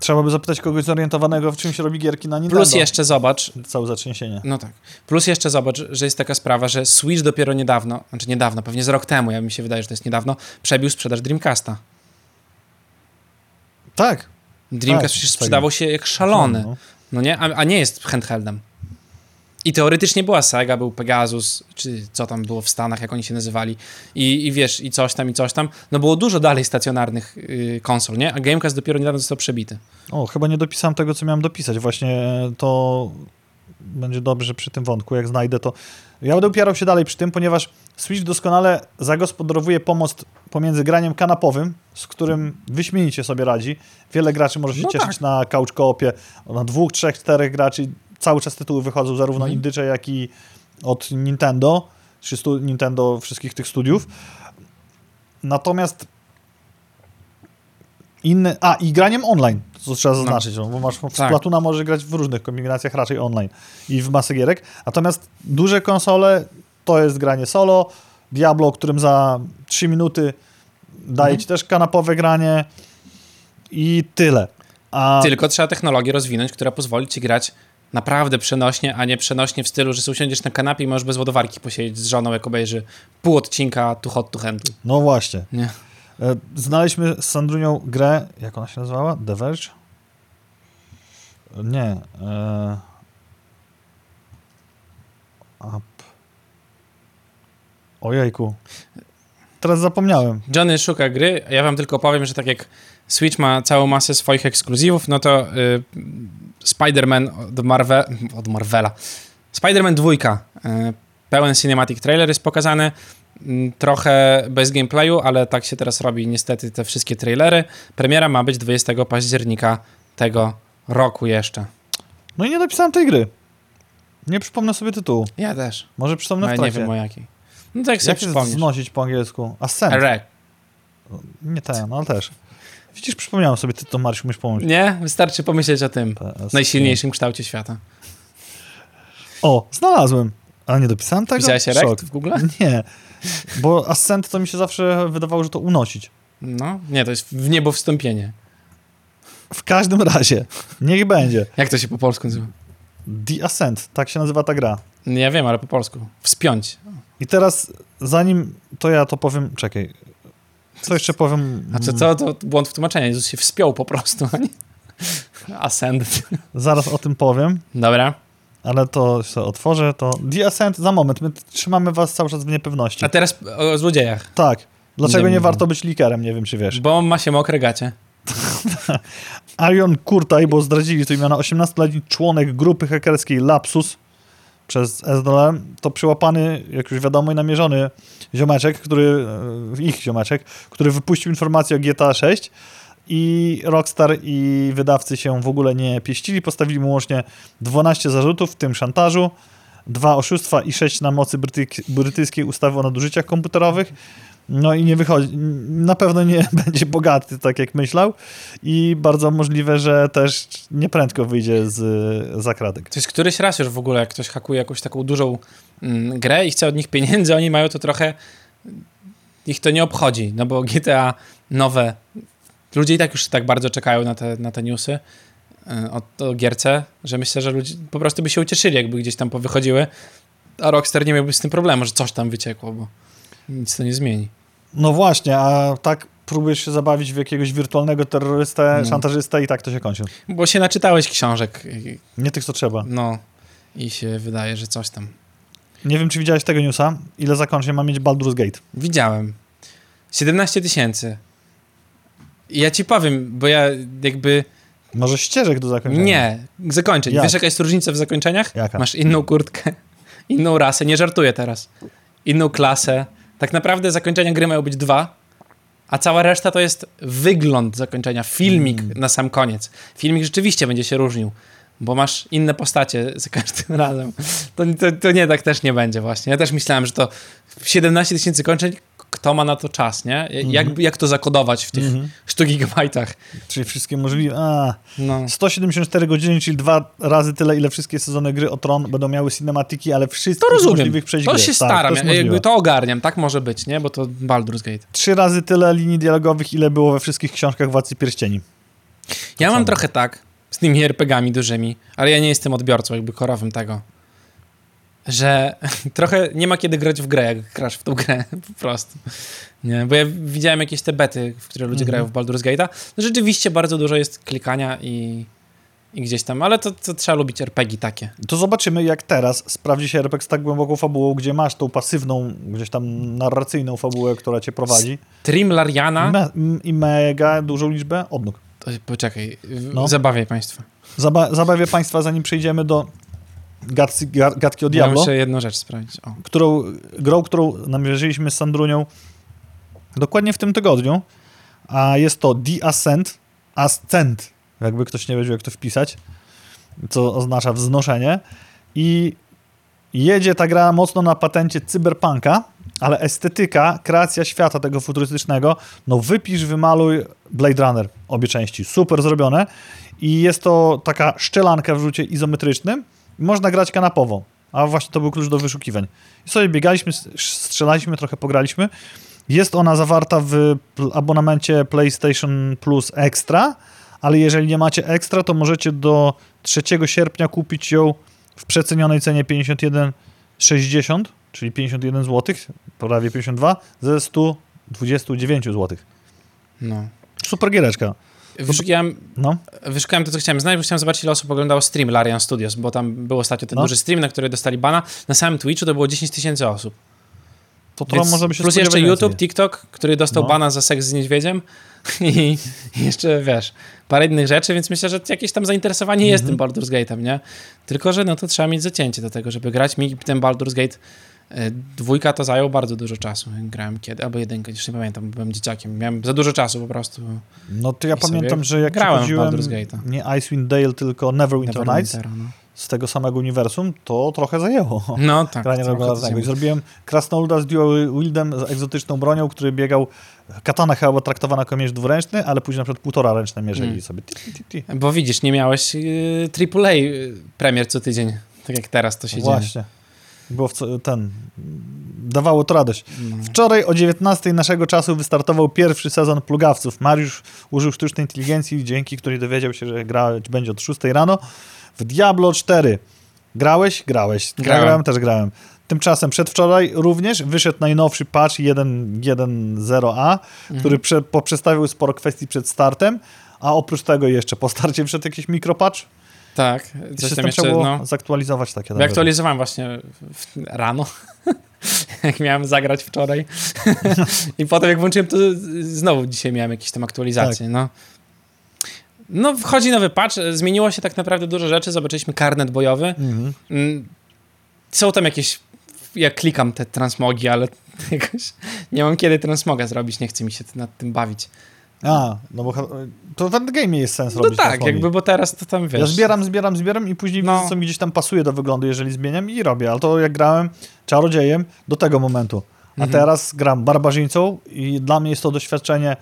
Trzeba by zapytać kogoś zorientowanego, w czym się robi gierki na Nintendo. Plus jeszcze zobacz, Całe zatrzęsienie. No tak. Plus jeszcze zobacz, że jest taka sprawa, że Switch dopiero niedawno, znaczy niedawno, pewnie z rok temu, ja mi się wydaje, że to jest niedawno, przebił sprzedaż Dreamcasta. Tak. Dreamcast Tak, przecież sprzedawał się jak szalony, No. no nie? A, a nie jest handheldem. I teoretycznie była Sega, był Pegasus, czy co tam było w Stanach, jak oni się nazywali. I, i wiesz, i coś tam, i coś tam. No było dużo dalej stacjonarnych y, konsol, nie? A Gamecast dopiero niedawno został przebity. O, chyba nie dopisałem tego, co miałem dopisać. Właśnie to będzie dobrze przy tym wątku, jak znajdę to. Ja będę upierał się dalej przy tym, ponieważ Switch doskonale zagospodarowuje pomost pomiędzy graniem kanapowym, z którym wyśmienicie sobie radzi. Wiele graczy może się No cieszyć tak. na couch koopie, na dwóch, trzech, czterech graczy. Cały czas tytuły wychodzą zarówno Mhm. indycze, jak i od Nintendo, czy Nintendo wszystkich tych studiów. Natomiast inne... A, i graniem online, co trzeba zaznaczyć, no. bo masz w Tak. Może grać w różnych kombinacjach, raczej online i w masę gierek. Natomiast duże konsole to jest granie solo, Diablo, którym za 3 minuty daje ci też kanapowe granie i tyle. A Tylko trzeba technologię rozwinąć, która pozwoli ci grać naprawdę przenośnie, a nie przenośnie w stylu, że usiądziesz na kanapie i możesz bez ładowarki posiedzieć z żoną, jak obejrzy pół odcinka tu hot to handle. no właśnie. Nie. E, Znaleźliśmy z Sandrunią grę, jak ona się nazywała? The Verge? Nie. E... Up. Ojejku. Teraz zapomniałem. Johnny szuka gry, a ja wam tylko powiem, że tak jak Switch ma całą masę swoich ekskluzywów, no to y, Spider-Man od, Marve od Marvela. Spider-Man 2. Y, pełen cinematic trailer jest pokazany. Mm, Trochę bez gameplayu, ale tak się teraz robi niestety te wszystkie trailery. Premiera ma być 20 października tego roku jeszcze. No i nie dopisałem tej gry. Nie przypomnę sobie tytułu. Ja też. Może przypomnę ale w nie wiem o jakiej. No tak sobie Jak się znosić po angielsku? Ascent. Rek. Nie ten, no ale też. Widzisz, przypomniałem sobie tytuł, Marciu, musisz pomóc. Nie? Wystarczy pomyśleć o tym. PS. Najsilniejszym kształcie świata. O, znalazłem. Ale nie dopisałem tego? Widziałeś. Rekt w Google? Nie, bo Ascent to mi się zawsze wydawało, że to unosić. No, nie, to jest w niebo wstąpienie. W każdym razie, niech będzie. Jak to się po polsku nazywa? The Ascent, tak się nazywa ta gra. Nie ja wiem, ale po polsku. Wspiąć. I teraz, zanim to ja to powiem, czekaj. Co jeszcze powiem? A co, to błąd w tłumaczeniu? Jezus się wspiął po prostu, a nie? Ascend. Zaraz o tym powiem, Dobra. ale to sobie otworzę. To The Ascent, za moment, my trzymamy was cały czas w niepewności. A teraz o złodziejach. Tak. Dlaczego Nie nie, warto być likerem? Nie wiem, czy wiesz. Bo ma się mokre gacie. Arion Kurtaj, bo zdradzili to imiona, 18-letni członek grupy hakerskiej Lapsus przez SDL, to przyłapany, jak już wiadomo, i namierzony ziomeczek, który, e, ich ziomeczek, który wypuścił informację o GTA 6 i Rockstar i wydawcy się w ogóle nie pieścili, postawili mu łącznie 12 zarzutów, w tym szantażu, dwa oszustwa i sześć na mocy brytyjskiej ustawy o nadużyciach komputerowych. No i nie wychodzi, na pewno nie będzie bogaty, tak jak myślał i bardzo możliwe, że też nieprędko wyjdzie z zakratek. To jest któryś raz już w ogóle, jak ktoś hakuje jakąś taką dużą mm, grę i chce od nich pieniędzy, oni mają to trochę... Ich to nie obchodzi, no bo GTA nowe... Ludzie i tak już tak bardzo czekają na te, na te newsy y, o, o gierce, że myślę, że ludzie po prostu by się ucieszyli, jakby gdzieś tam powychodziły, a Rockstar nie miałby z tym problemu, że coś tam wyciekło, bo nic to nie zmieni. No właśnie, a tak próbujesz się zabawić w jakiegoś wirtualnego terrorystę, No. szantażystę i tak to się kończy. Bo się naczytałeś książek, Nie tych, co trzeba. no i się wydaje, że coś tam. Nie wiem, czy widziałeś tego newsa, ile zakończeń ma mieć Baldur's Gate. Widziałem. 17 tysięcy. Ja ci powiem, bo ja jakby... Może ścieżek do zakończenia. Nie, zakończeń. Jak? Wiesz, jaka jest różnica w zakończeniach? Jaka? Masz inną kurtkę, inną rasę, nie żartuję teraz. Inną klasę. Tak naprawdę zakończenia gry mają być dwa, a cała reszta to jest wygląd zakończenia, filmik Mm. na sam koniec. Filmik rzeczywiście będzie się różnił, bo masz inne postacie za każdym razem. To, to, to nie, tak też nie będzie właśnie. Ja też myślałem, że to 17 tysięcy kończeń, kto ma na to czas, nie? Jak, jak to zakodować w tych Mhm. 100 gigabajtach? Czyli wszystkie możliwe. A, No. 174 godziny, czyli dwa razy tyle, ile wszystkie sezony gry o Tron będą miały cinematiki, ale wszystkich To rozumiem. możliwych przejść To gry. się Tak, staram, to jakby to ogarniam, tak może być, nie? Bo to Baldur's Gate. Trzy razy tyle linii dialogowych, ile było we wszystkich książkach Władcy Pierścieni. Ja mam trochę tak z tymi RPGami dużymi, ale ja nie jestem odbiorcą jakby korowym tego, że trochę nie ma kiedy grać w grę, jak grasz w tą grę, po prostu. Nie, bo ja widziałem jakieś te bety, w które ludzie Mhm. grają w Baldur's Gate'a. No rzeczywiście bardzo dużo jest klikania i, i gdzieś tam, ale to, to trzeba lubić RPG takie. To zobaczymy, jak teraz sprawdzi się RPG z tak głęboką fabułą, gdzie masz tą pasywną, gdzieś tam narracyjną fabułę, która cię prowadzi. Trim Lariana. Me, I mega dużą liczbę odnóg. To, poczekaj, No. zabawiaj państwa. Zaba zabawię Państwa, zanim przejdziemy do gadki, ga- gadki o Ja Diablo, muszę jedną rzecz sprawdzić. O. którą, grą, którą namierzyliśmy z Sandrunią dokładnie w tym tygodniu, a jest to The Ascent, Ascent, jakby ktoś nie wiedział, jak to wpisać, co oznacza wznoszenie i jedzie ta gra mocno na patencie cyberpunka, ale estetyka, kreacja świata tego futurystycznego, no wypisz, wymaluj Blade Runner, obie części, super zrobione i jest to taka szczelanka w rzucie izometrycznym można grać kanapowo, a właśnie to był klucz do wyszukiwań. I sobie biegaliśmy, strzelaliśmy, trochę pograliśmy. Jest ona zawarta w abonamencie PlayStation Plus Extra, ale jeżeli nie macie Extra, to możecie do 3 sierpnia kupić ją w przecenionej cenie 51,60, czyli 51 zł, prawie 52, ze 129 zł. No. Super giereczka. Wyszukałem, No, wyszukałem to, co chciałem znaleźć, bo chciałem zobaczyć, ile osób oglądało stream Larian Studios, bo tam był ostatnio ten No. duży stream, na który dostali bana. Na samym Twitchu to było 10 tysięcy osób. to trochę Więc możemy się plus jeszcze YouTube. TikTok, który dostał No. bana za seks z niedźwiedziem i jeszcze, wiesz, parę innych rzeczy, więc myślę, że jakieś tam zainteresowanie jest tym Mhm. Baldur's Gate'em, nie? Tylko, że no to trzeba mieć zacięcie do tego, żeby grać. Mi ten Baldur's Gate dwójka to zajął bardzo dużo czasu. Grałem kiedy, albo jedynkę, już nie pamiętam, byłem dzieciakiem. Miałem za dużo czasu po prostu. No to ja pamiętam, że jak grałem nie Icewind Dale, tylko Neverwinter Nights Neverwintera, no. z tego samego uniwersum, to trochę zajęło. No tak. granie regularnego. I zrobiłem Krasnoluda z Dual Wieldem z egzotyczną bronią, który biegał. Katana chyba była traktowana jako miecz dwuręczny, ale później na przykład półtora ręczne mierzyli Mm. sobie. Ti, ti, ti. Bo widzisz, nie miałeś y, AAA y, premier co tydzień, tak jak teraz to się dzieje. Właśnie. Było w ten. Dawało to radość. No. Wczoraj o 19 naszego czasu wystartował pierwszy sezon plugawców. Mariusz użył sztucznej inteligencji, dzięki której dowiedział się, że grać będzie od 6 rano. W Diablo 4. Grałeś? Grałeś. Ja Grałem. grałem, też grałem. Tymczasem przedwczoraj również wyszedł najnowszy patch 1.1.0a, który prze, poprzestawił sporo kwestii przed startem, a oprócz tego jeszcze po starcie wszedł jakiś mikropatch. Tak, coś System tam jeszcze, trzeba było no. zaktualizować takie. Ja aktualizowałem właśnie w, rano, jak miałem zagrać wczoraj. I potem jak włączyłem, to znowu dzisiaj miałem jakieś tam aktualizacje, Tak. no. No, wchodzi nowy patch, zmieniło się tak naprawdę dużo rzeczy, zobaczyliśmy karnet bojowy. Mhm. Mm, Są tam jakieś, ja klikam te transmogi, ale jakoś nie mam kiedy transmoga zrobić, nie chce mi się nad tym bawić. A, no bo to w endgame jest sens No robić. tak, transmogi. jakby, bo teraz to tam wiesz. Ja zbieram, zbieram, zbieram i później No. widzę, co mi gdzieś tam pasuje do wyglądu, jeżeli zmieniam i robię. Ale to jak grałem czarodziejem do tego momentu. A Mhm. teraz gram barbarzyńcą i dla mnie jest to doświadczenie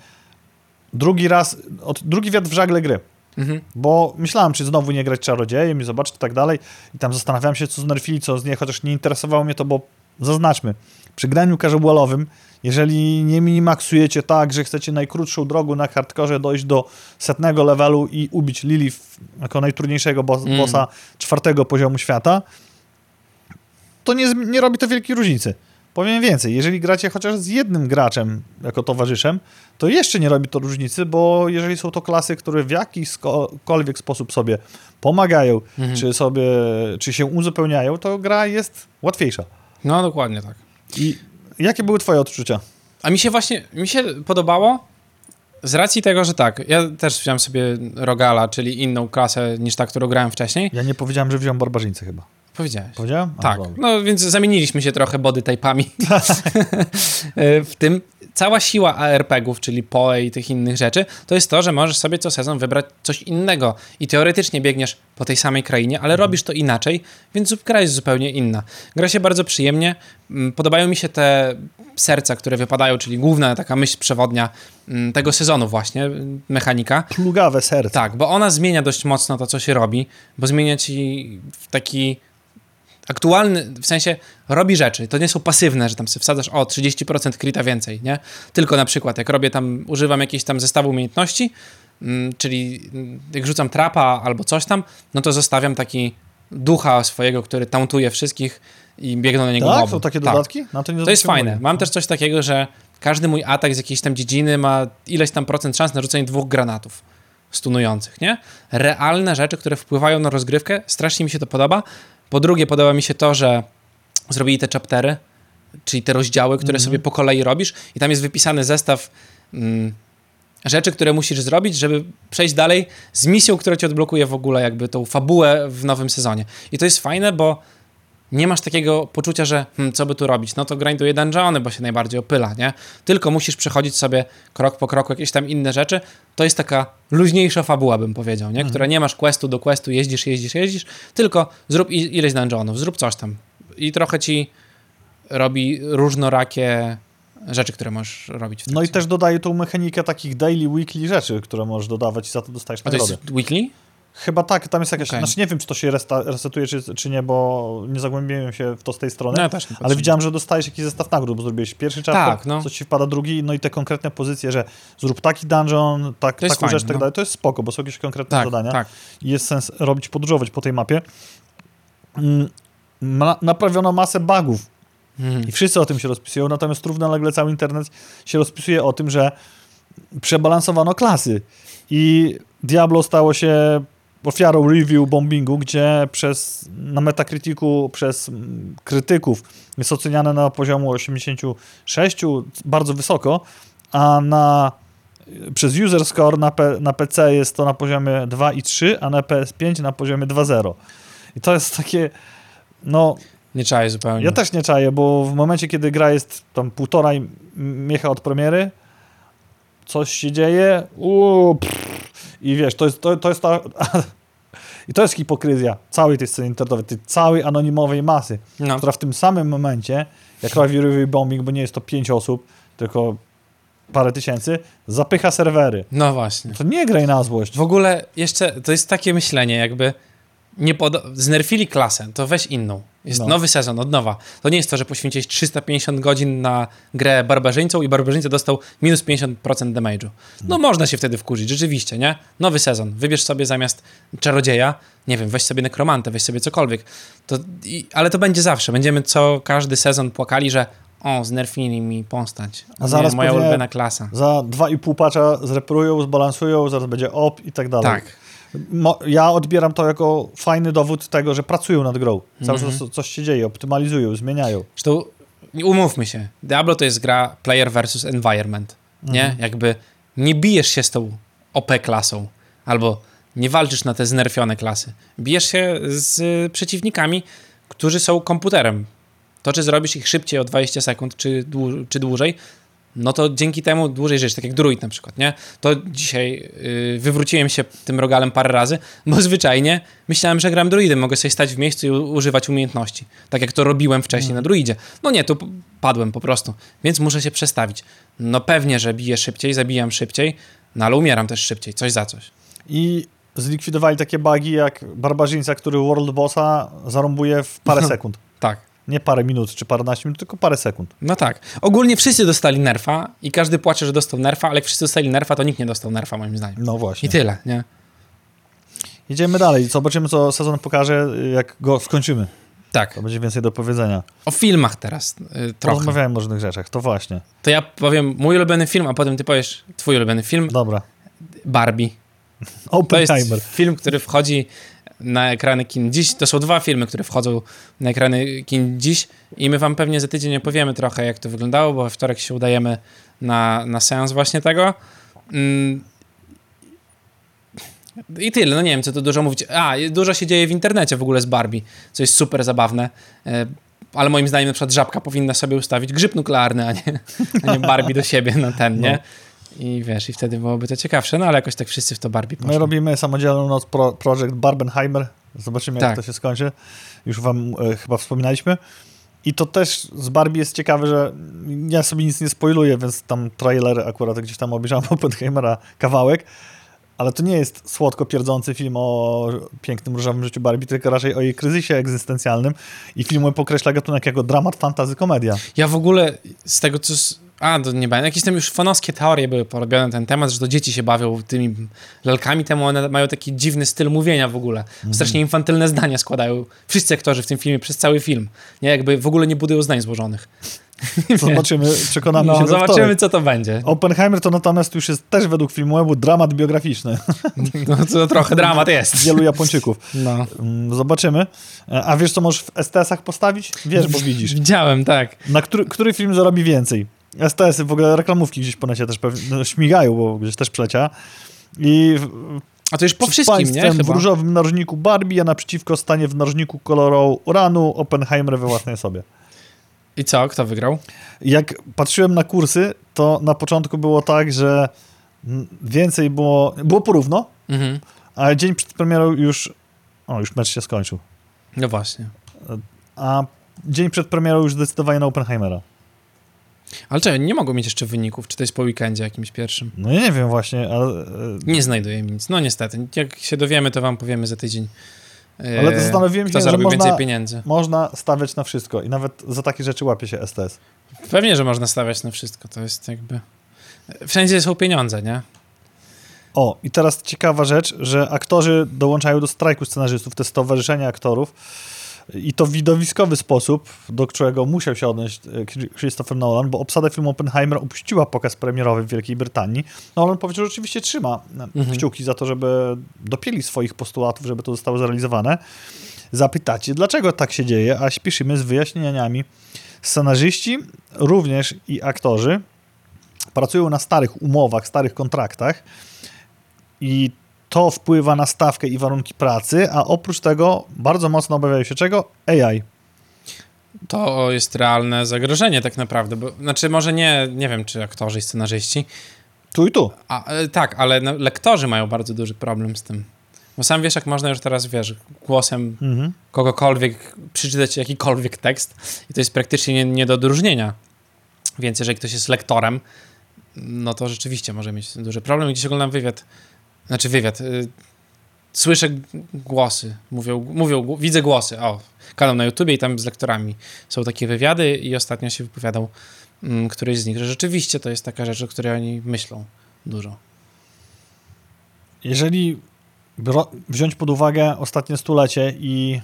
drugi raz, od, drugi wiatr w żagle gry. Mhm. Bo myślałem, czy znowu nie grać czarodziejem i zobaczyć i tak dalej. I tam zastanawiałem się, co znerfili, co z niej, chociaż nie interesowało mnie to, bo zaznaczmy, przy graniu casualowym, jeżeli nie minimaksujecie tak, że chcecie najkrótszą drogą na hardkorze dojść do setnego levelu i ubić Lilith jako najtrudniejszego boss, Mm. bossa czwartego poziomu świata, to nie, nie robi to wielkiej różnicy. Powiem więcej, jeżeli gracie chociaż z jednym graczem jako towarzyszem, to jeszcze nie robi to różnicy, bo jeżeli są to klasy, które w jakikolwiek sposób sobie pomagają, Mhm. czy sobie, czy się uzupełniają, to gra jest łatwiejsza. No, dokładnie tak. I jakie były twoje odczucia? A mi się właśnie, mi się podobało z racji tego, że tak, ja też wziąłem sobie Rogala, czyli inną klasę niż ta, którą grałem wcześniej. Ja nie powiedziałem, że wziąłem barbarzyńcę chyba. Powiedziałeś. Powiedziałem? Tak, no więc zamieniliśmy się trochę body type'ami w tym. Cała siła ARPG-ów, czyli PoE i tych innych rzeczy, to jest to, że możesz sobie co sezon wybrać coś innego i teoretycznie biegniesz po tej samej krainie, ale robisz to inaczej, więc gra jest zupełnie inna. Gra się bardzo przyjemnie. Mm, Podobają mi się te serca, które wypadają, czyli główna taka myśl przewodnia mm, tego sezonu właśnie, mm, mechanika. Plugawe serce. Tak, bo ona zmienia dość mocno to, co się robi, bo zmienia ci w taki aktualny, w sensie robi rzeczy. To nie są pasywne, że tam sobie wsadzasz o 30% krita więcej, nie? Tylko na przykład, jak robię tam, używam jakiegoś tam zestawu umiejętności, mm, czyli mm, jak rzucam trapa albo coś tam, no to zostawiam taki ducha swojego, który tauntuje wszystkich i biegną na niego Tak? moby. Są takie Tak. dodatki? No, to, nie To jest fajne. Mam też coś takiego, że każdy mój atak z jakiejś tam dziedziny ma ileś tam procent szans na rzucenie dwóch granatów. stunujących, nie? Realne rzeczy, które wpływają na rozgrywkę, strasznie mi się to podoba. Po drugie, podoba mi się to, że zrobili te chaptery, czyli te rozdziały, które sobie po kolei robisz i tam jest wypisany zestaw mm, rzeczy, które musisz zrobić, żeby przejść dalej z misją, która ci odblokuje w ogóle jakby tą fabułę w nowym sezonie. I to jest fajne, bo nie masz takiego poczucia, że hmm, co by tu robić, no to grinduję dungeony, bo się najbardziej opyla, nie? Tylko musisz przechodzić sobie krok po kroku jakieś tam inne rzeczy. To jest taka luźniejsza fabuła, bym powiedział, nie? Która nie masz questu do questu, jeździsz, jeździsz, jeździsz, tylko zrób ileś dungeonów, zrób coś tam. I trochę ci robi różnorakie rzeczy, które możesz robić No i też dodaje tą mechanikę takich daily, weekly rzeczy, które możesz dodawać i za to dostajesz A to nagrody. jest weekly? Chyba tak, tam jest jakaś, Okej. znaczy nie wiem, czy to się resta, resetuje, czy, czy nie, bo nie zagłębiłem się w to z tej strony, No ja też nie ale widziałem, że dostajesz jakiś zestaw nagród, bo zrobiłeś pierwszy chapter, Tak, no. co ci wpada drugi, no i te konkretne pozycje, że zrób taki dungeon, tak, taką fajne, rzecz, tak no. dalej, to jest spoko, bo są jakieś konkretne Tak, zadania tak. i jest sens robić, podróżować po tej mapie. Mm, Ma, naprawiono masę bugów Mhm. i wszyscy o tym się rozpisują, natomiast równolegle cały internet się rozpisuje o tym, że przebalansowano klasy i Diablo stało się ofiarą review bombingu, gdzie przez, na Metacriticu przez mm, krytyków jest oceniane na poziomu 86, bardzo wysoko, a na przez user score na, P, na PC jest to na poziomie 2,3, a na PS5 na poziomie 2,0. I to jest takie, no, Nie czaję zupełnie. ja też nie czaję, bo w momencie, kiedy gra jest tam półtora miecha od premiery, coś się dzieje, uuu, pff, i wiesz, to jest, to, to jest ta... I to jest hipokryzja całej tej sceny internetowej, tej całej anonimowej masy, No. która w tym samym momencie, jak review bombing, bo nie jest to pięć osób, tylko parę tysięcy, zapycha serwery. no właśnie. To nie graj na złość. W ogóle jeszcze to jest takie myślenie, jakby nie poda- znerfili klasę, to weź inną. Jest No. nowy sezon, od nowa. To nie jest to, że poświęciłeś 350 godzin na grę barbarzyńcą i barbarzyńca dostał minus 50% damage'u. No można się wtedy wkurzyć, rzeczywiście, nie? Nowy sezon, wybierz sobie zamiast czarodzieja, nie wiem, weź sobie nekromantę, weź sobie cokolwiek. To, i, ale to będzie zawsze. Będziemy co każdy sezon płakali, że o, znerfili mi postać. A A zaraz moja ulubiona klasa. Za dwa i pół patcha zreperują, zbalansują, zaraz będzie op i tak dalej. Tak. Ja odbieram to jako fajny dowód tego, że pracują nad grą. Cały Mhm. czas coś się dzieje, optymalizują, zmieniają. Zresztą umówmy się, Diablo to jest gra player versus environment, nie? Mhm. Jakby nie bijesz się z tą OP klasą, albo nie walczysz na te znerfione klasy. Bijesz się z przeciwnikami, którzy są komputerem. To, czy zrobisz ich szybciej o 20 sekund, czy, dłu- czy dłużej, no to dzięki temu dłużej żyjesz, tak jak druid na przykład, nie? To dzisiaj yy, wywróciłem się tym rogalem parę razy, bo zwyczajnie myślałem, że gram druidem, mogę sobie stać w miejscu i używać umiejętności, tak jak to robiłem wcześniej na druidzie. No nie, tu padłem po prostu, więc muszę się przestawić. No pewnie, że biję szybciej, zabijam szybciej, no ale umieram też szybciej, coś za coś. I zlikwidowali takie bugi jak barbarzyńca, który World Bossa zarąbuje w parę sekund. Tak. Nie parę minut czy paręnaście minut, tylko parę sekund. No tak. Ogólnie wszyscy dostali nerfa i każdy płacze, że dostał nerfa, ale jak wszyscy dostali nerfa, to nikt nie dostał nerfa, moim zdaniem. No właśnie. I tyle, nie? Idziemy dalej. Zobaczymy, co sezon pokaże, jak go skończymy. Tak. To będzie więcej do powiedzenia. O filmach teraz y, trochę. Rozmawiałem o różnych rzeczach, to właśnie. To ja powiem mój ulubiony film, a potem ty powiesz twój ulubiony film. Dobra. Barbie. To Oppenheimer. jest film, który wchodzi na ekrany kin dziś. To są dwa filmy, które wchodzą na ekrany kin dziś i my wam pewnie za tydzień opowiemy trochę, jak to wyglądało, bo we wtorek się udajemy na, na seans właśnie tego. Mm. I tyle, no nie wiem, co tu dużo mówić. A, dużo się dzieje w internecie w ogóle z Barbie, co jest super zabawne. E, Ale moim zdaniem na przykład Żabka powinna sobie ustawić grzyb nuklearny, a nie, a nie Barbie do siebie na ten, nie? I wiesz, i wtedy byłoby to ciekawsze, no ale jakoś tak wszyscy w to Barbie poszli. My robimy samodzielną noc pro, projekt Barbenheimer. Zobaczymy, jak Tak. to się skończy. Już wam e, chyba wspominaliśmy. I to też z Barbie jest ciekawe, że ja sobie nic nie spoiluję, więc tam trailer akurat gdzieś tam obejrzałem Oppenheimera kawałek, ale to nie jest słodko pierdzący film o pięknym różowym życiu Barbie, tylko raczej o jej kryzysie egzystencjalnym i film pokreśla gatunek jako dramat, fantazy, komedia. Ja w ogóle z tego, co... A, to nie będę. Jakieś tam już fanowskie teorie były porobione na ten temat, że to dzieci się bawią tymi lalkami, temu one mają taki dziwny styl mówienia w ogóle. Strasznie infantylne zdania składają wszyscy aktorzy w tym filmie przez cały film. Nie, jakby w ogóle nie budują zdań złożonych. Zobaczymy, przekonamy No, się zobaczymy, co to będzie. Oppenheimer to natomiast już jest też według filmu dramat biograficzny No, to trochę dramat jest. wielu Japończyków. No. Mm, Zobaczymy. A wiesz, co możesz w STS-ach postawić? Wiesz, bo widzisz. Widziałem, tak. Na który, który film zarobi więcej? STS-y, w ogóle reklamówki gdzieś po necie też pewnie no, śmigają, bo gdzieś też przeleciała. I A to już po wszystkim, nie? państwem w Chyba. różowym narożniku Barbie, a naprzeciwko stanie w narożniku kolorą uranu Oppenheimer we własnej sobie. I co? Kto wygrał? Jak patrzyłem na kursy, to na początku było tak, że więcej było, było porówno, Mhm. a dzień przed premierą już, o, już mecz się skończył. No właśnie. A dzień przed premierą już zdecydowanie na Oppenheimera. Ale czekaj, nie mogą mieć jeszcze wyników. Czy to jest po weekendzie jakimś pierwszym? No ja nie wiem właśnie, ale, e, Nie znajduję mi nic. No niestety. Jak się dowiemy, to wam powiemy za tydzień. e, Ale zastanowiłem się, że można- więcej pieniędzy. można stawiać na wszystko i nawet za takie rzeczy łapie się STS. Pewnie, że można stawiać na wszystko. To jest jakby... Wszędzie są pieniądze, nie? O, i teraz ciekawa rzecz, że aktorzy dołączają do strajku scenarzystów, te stowarzyszenia aktorów i to w widowiskowy sposób, do którego musiał się odnieść e, Christopher Nolan, bo obsada filmu Oppenheimer opuściła pokaz premierowy w Wielkiej Brytanii. Nolan powiedział, że oczywiście trzyma e, Mhm. kciuki za to, żeby dopieli swoich postulatów, żeby to zostało zrealizowane. Zapytacie, dlaczego tak się dzieje, a śpieszymy z wyjaśnieniami. Scenarzyści, również i aktorzy pracują na starych umowach, starych kontraktach i to wpływa na stawkę i warunki pracy, a oprócz tego bardzo mocno obawiają się czego? AI. To jest realne zagrożenie tak naprawdę. Bo, znaczy może nie, nie wiem, czy aktorzy i scenarzyści, Tu i tu. A, e, tak, ale no, lektorzy mają bardzo duży problem z tym. Bo sam wiesz, jak można już teraz, wiesz, głosem Mhm. kogokolwiek przeczytać jakikolwiek tekst i to jest praktycznie nie, nie do odróżnienia. Więc jeżeli ktoś jest lektorem, no to rzeczywiście może mieć duży problem. Gdzieś oglądam wywiad, znaczy wywiad, y, słyszę głosy, mówią, mówią, widzę głosy, o, kanał na YouTubie i tam z lektorami są takie wywiady i ostatnio się wypowiadał mm, któryś z nich, że rzeczywiście to jest taka rzecz, o której oni myślą dużo. Jeżeli wziąć pod uwagę ostatnie stulecie i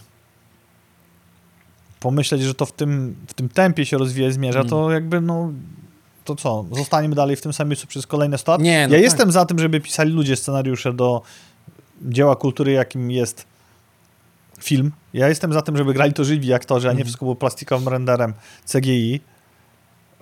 pomyśleć, że to w tym, w tym tempie się rozwija i zmierza, Mm. to jakby no to co, zostaniemy dalej w tym samym miejscu przez kolejne 100 lat? Nie, no ja tak. jestem za tym, żeby pisali ludzie scenariusze do dzieła kultury, jakim jest film. Ja jestem za tym, żeby grali to żywi aktorzy, a nie Mhm. wszystko było plastikowym renderem CGI.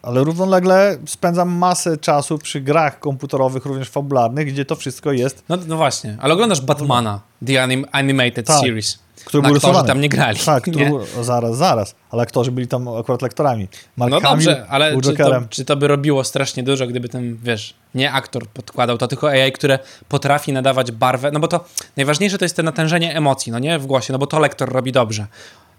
Ale równolegle spędzam masę czasu przy grach komputerowych, również fabularnych, gdzie to wszystko jest, No, no właśnie, ale oglądasz Batmana, The anim Animated Tak. Series. Który był rysowany. tam nie grali. Tak, nie? który, zaraz, zaraz. Ale aktorzy byli tam akurat lektorami. Mark No Hamill dobrze, ale czy to, czy to by robiło strasznie dużo, gdyby ten, wiesz, nie aktor podkładał, to tylko AI, które potrafi nadawać barwę, no bo to najważniejsze to jest to natężenie emocji, no nie, w głosie, no bo to lektor robi dobrze.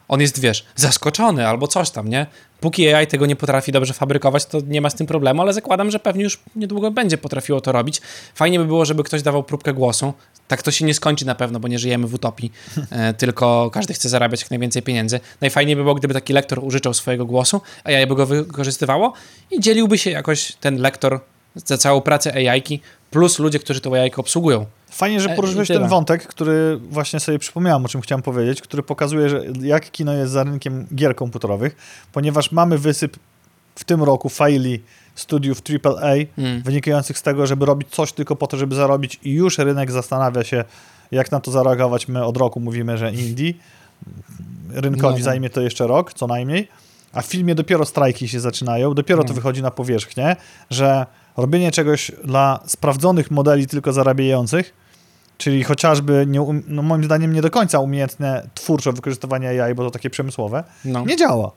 On jest, wiesz, zaskoczony albo coś tam, nie? Póki AI tego nie potrafi dobrze fabrykować, to nie ma z tym problemu, ale zakładam, że pewnie już niedługo będzie potrafiło to robić. Fajnie by było, żeby ktoś dawał próbkę głosu. Tak to się nie skończy na pewno, bo nie żyjemy w utopii, e, tylko każdy chce zarabiać jak najwięcej pieniędzy. Najfajniej by było, gdyby taki lektor użyczał swojego głosu, a AI by go wykorzystywało i dzieliłby się jakoś ten lektor za całą pracę AI-ki plus ludzie, którzy tą AI obsługują. Fajnie, że E, poruszyłeś ten wątek, który właśnie sobie przypomniałem, o czym chciałem powiedzieć, który pokazuje, że jak kino jest za rynkiem gier komputerowych, ponieważ mamy wysyp w tym roku faili studiów AAA, Mm. wynikających z tego, żeby robić coś tylko po to, żeby zarobić i już rynek zastanawia się, jak na to zareagować. My od roku mówimy, że indie. Rynkowi No, no. zajmie to jeszcze rok, co najmniej. A w filmie dopiero strajki się zaczynają, dopiero to No. wychodzi na powierzchnię, że robienie czegoś dla sprawdzonych modeli tylko zarabiających, czyli chociażby, nie, um- no moim zdaniem, nie do końca umiejętne twórczo wykorzystywanie AI, bo to takie przemysłowe, No. nie działa.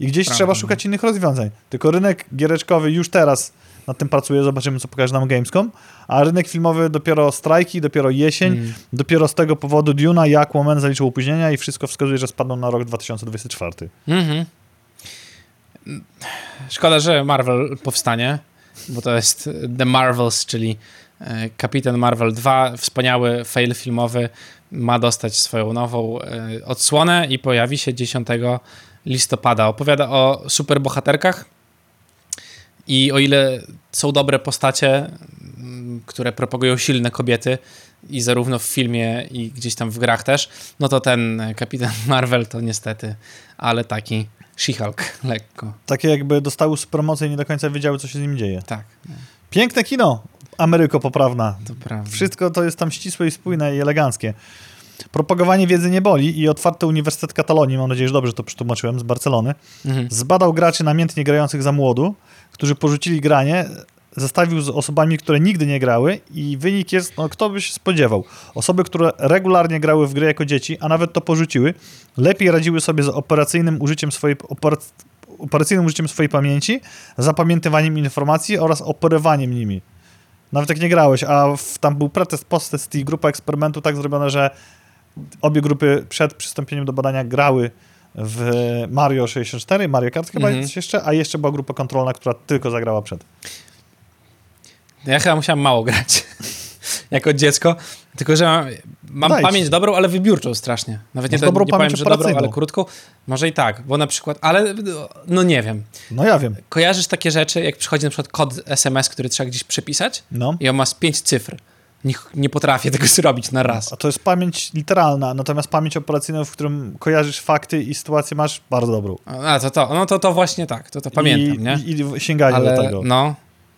I gdzieś Prawda, trzeba no. szukać innych rozwiązań. Tylko rynek giereczkowy już teraz nad tym pracuje, zobaczymy, co pokaże nam Gamescom, a rynek filmowy dopiero strajki, dopiero jesień, Mm. dopiero z tego powodu Duna i Aquaman zaliczył opóźnienia i wszystko wskazuje, że spadną na rok 2024. Mhm. Szkoda, że Marvel powstanie, bo to jest The Marvels, czyli e, Kapitan Marvel 2, wspaniały fail filmowy, ma dostać swoją nową e, odsłonę i pojawi się 10 listopada. Opowiada o superbohaterkach i o ile są dobre postacie, mm, które propagują silne kobiety i zarówno w filmie i gdzieś tam w grach też, no to ten e, Kapitan Marvel to niestety, ale taki She-Hulk, lekko. Takie jakby dostały supermoce i nie do końca wiedziały, co się z nim dzieje. Tak, Piękne kino, Ameryko poprawna. to prawda. Wszystko to jest tam ścisłe i spójne i eleganckie. Propagowanie wiedzy nie boli i otwarty Uniwersytet Katalonii, mam nadzieję, że dobrze to przetłumaczyłem, z Barcelony, Mhm. zbadał graczy namiętnie grających za młodu, którzy porzucili granie, zestawił z osobami, które nigdy nie grały i wynik jest, no kto by się spodziewał. Osoby, które regularnie grały w gry jako dzieci, a nawet to porzuciły, lepiej radziły sobie z operacyjnym użyciem swojej operac- operacyjnym użyciem swojej pamięci, zapamiętywaniem informacji oraz operowaniem nimi. Nawet jak nie grałeś, a w, tam był pretest, posttest i grupa eksperymentu tak zrobiona, że obie grupy przed przystąpieniem do badania grały w Mario 64, Mario Kart chyba Mhm. jeszcze, a jeszcze była grupa kontrolna, która tylko zagrała przed. Ja chyba musiałem mało grać jako dziecko, tylko że mam, mam Daj ci. pamięć dobrą, ale wybiórczą strasznie. Nawet nie, Masz to, dobrą nie powiem, pamięć że dobrą, ale krótką. Może i tak, bo na przykład, ale no nie wiem. No ja wiem. Kojarzysz takie rzeczy, jak przychodzi na przykład kod SMS, który trzeba gdzieś przepisać No. i on ma z pięć cyfr. Nie, nie potrafię tego zrobić na raz. A to jest pamięć literalna, natomiast pamięć operacyjna, w którym kojarzysz fakty i sytuację masz bardzo dobrą. A to to, no to to właśnie tak, to to pamiętam, I, nie? I, i sięganie do Ale tego. no,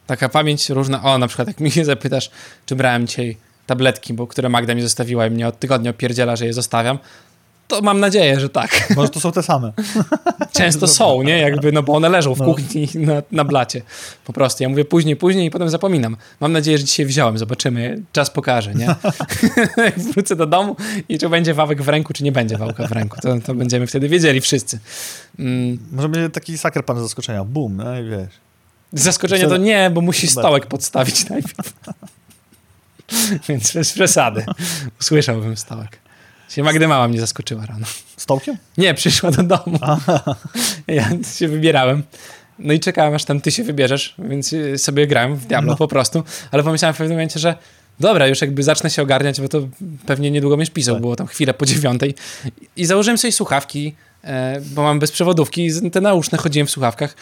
taka pamięć różna. O, na przykład jak mi się zapytasz, czy brałem dzisiaj tabletki, bo które Magda mi zostawiła i mnie od tygodnia opierdziela, że je zostawiam, to mam nadzieję, że tak. Może to są te same. Często są, nie? Jakby, no bo one leżą w No. kuchni na, na blacie. Po prostu. Ja mówię później, później i potem zapominam. Mam nadzieję, że dzisiaj wziąłem. Zobaczymy. Czas pokaże, nie? Jak wrócę do domu i czy będzie wałek w ręku, czy nie będzie wałka w ręku. To, to będziemy wtedy wiedzieli wszyscy. Mm, Może będzie taki saker pan zaskoczenia. Bum, no i wiesz. Zaskoczenie to nie, bo musi stołek podstawić najpierw. Więc bez przesady. Usłyszałbym stołek. Się Magdy mama mnie zaskoczyła rano. Stołkiem? Nie, przyszła do domu. Ja się wybierałem. No i czekałem, aż tam ty się wybierzesz, więc y, sobie grałem w Diablo No. po prostu. Ale pomyślałem w pewnym momencie, że dobra, już jakby zacznę się ogarniać, bo to pewnie niedługo będziesz pisał. Tak. Było tam chwilę po dziewiątej. I założyłem sobie słuchawki, e, bo mam bezprzewodówki te nauszne chodziłem w słuchawkach.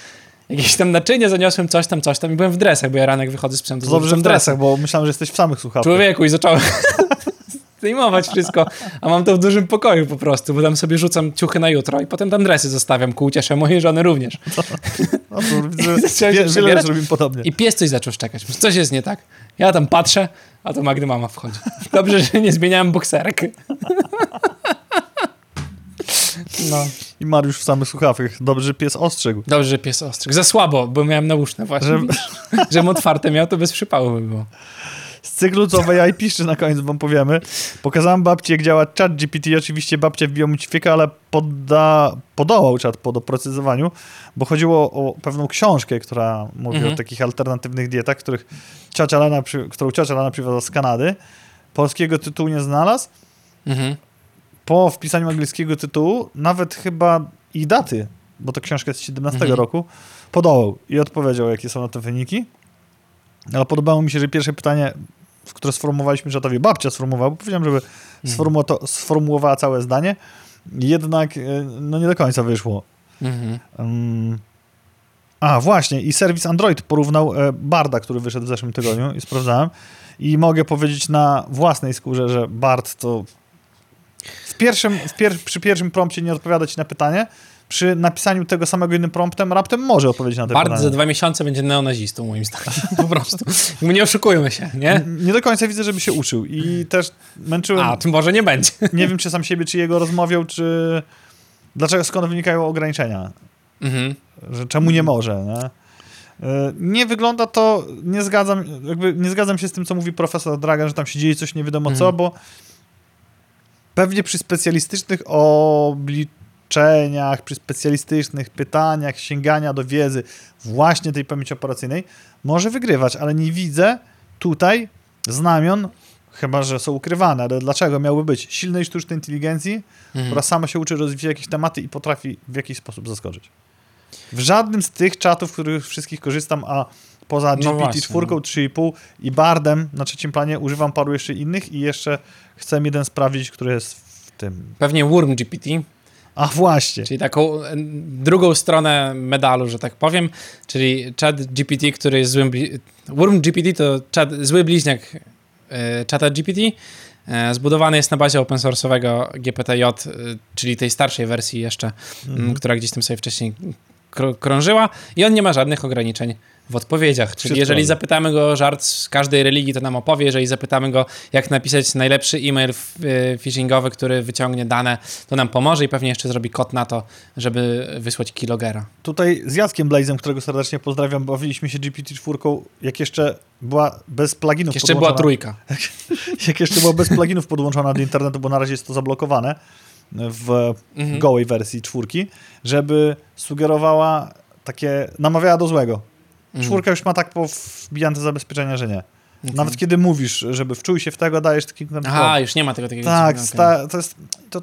Jakieś tam naczynie zaniosłem, coś tam, coś tam i byłem w dresach, bo ja ranek wychodzę z. To dobrze w dresach, bo myślałem, że jesteś w samych słuchawkach. Człowieku i zacząłem zdejmować wszystko, a mam to w dużym pokoju po prostu, bo tam sobie rzucam ciuchy na jutro i potem tam dresy zostawiam ku uciesze mojej żony również. No to wiele przebierać. zrobimy podobnie. I pies coś zaczął szczekać. Coś jest nie tak. Ja tam patrzę, a to Magdy mama wchodzi. Dobrze, że nie zmieniałem bokserek. No. I Mariusz w samych słuchawkach. Dobrze, że pies ostrzegł. Dobrze, że pies ostrzegł. Za słabo, bo miałem nauszne właśnie. Że- Że... Żebym otwarte miał, to bez przypału by było. Z cyklu, co AI piszczy na koniec wam powiemy. Pokazałem babci, jak działa chat GPT. Oczywiście babcia wbiła mu ćwieka, ale podda, podołał czat po doprecyzowaniu, bo chodziło o pewną książkę, która mówi Mhm. o takich alternatywnych dietach, których ciocia Lena, którą ciocia Lena przywiozła z Kanady. Polskiego tytułu nie znalazł. Mhm. Po wpisaniu angielskiego tytułu, nawet chyba i daty, bo to książka jest z 17 Mhm. roku, podołał i odpowiedział, jakie są na to wyniki. Ale podobało mi się, że pierwsze pytanie, które sformułowaliśmy czatowi, babcia sformułowała, bo powiedziałem, żeby sformuło to, sformułowała całe zdanie. Jednak e, no nie do końca wyszło. Mhm. Um, a, właśnie, i serwis Android porównał e, Barda, który wyszedł w zeszłym tygodniu i sprawdzałem. I mogę powiedzieć na własnej skórze, że Bard to w pierwszym, w pier przy pierwszym prompcie nie odpowiada ci na pytanie, przy napisaniu tego samego innym promptem raptem może odpowiedzieć na te Bart za pytanie. dwa miesiące będzie neonazistą, moim zdaniem. Po prostu. Nie oszukujmy się, nie? Nie do końca widzę, żeby się uczył i też męczyłem, A, to może nie będzie. nie wiem czy sam siebie, czy jego rozmawiał, czy dlaczego, skąd wynikają ograniczenia. Mhm. że czemu nie może, nie? E, Nie wygląda to, nie zgadzam, jakby nie zgadzam się z tym, co mówi profesor Dragan, że tam się dzieje coś nie wiadomo co, Mhm. bo pewnie przy specjalistycznych obliczeniach, przy specjalistycznych pytaniach, sięgania do wiedzy właśnie tej pamięci operacyjnej może wygrywać, ale nie widzę tutaj znamion, chyba że są ukrywane, ale dlaczego miałby być silnej sztucznej inteligencji, Mhm. która sama się uczy, rozwija jakieś tematy i potrafi w jakiś sposób zaskoczyć. W żadnym z tych czatów, w których wszystkich korzystam, a poza No właśnie, GPT-4, no. 3,5 i Bardem na trzecim planie używam paru jeszcze innych i jeszcze chcę jeden sprawdzić, który jest w tym. Pewnie Worm GPT, A właśnie. czyli taką e, drugą stronę medalu, że tak powiem, czyli chat GPT, który jest złym... Bli... Worm GPT to czat, zły bliźniak y, czata GPT. E, zbudowany jest na bazie open source'owego GPT-J, czyli tej starszej wersji jeszcze, mm, która gdzieś tam sobie wcześniej krążyła i on nie ma żadnych ograniczeń w odpowiedziach. Czyli jeżeli zapytamy go o żart z każdej religii, to nam opowie. Jeżeli zapytamy go, jak napisać najlepszy e-mail y, phishingowy, który wyciągnie dane, to nam pomoże i pewnie jeszcze zrobi kod na to, żeby wysłać kilogera. Tutaj z Jackiem Blazem, którego serdecznie pozdrawiam, bawiliśmy się GPT-4, jak jeszcze była bez pluginów Jeszcze była podłączona- trójka. jak jeszcze była bez pluginów podłączona do internetu, bo na razie jest to zablokowane w Mhm. gołej wersji czwórki, żeby sugerowała takie, namawiała do złego. Mhm. Czwórka już ma tak powbijane zabezpieczenia, że nie. Nawet kiedy mówisz, żeby wczuł się w tego, dajesz taki... Aha, już nie ma tego takiego. tak, okej. sta, to jest... To...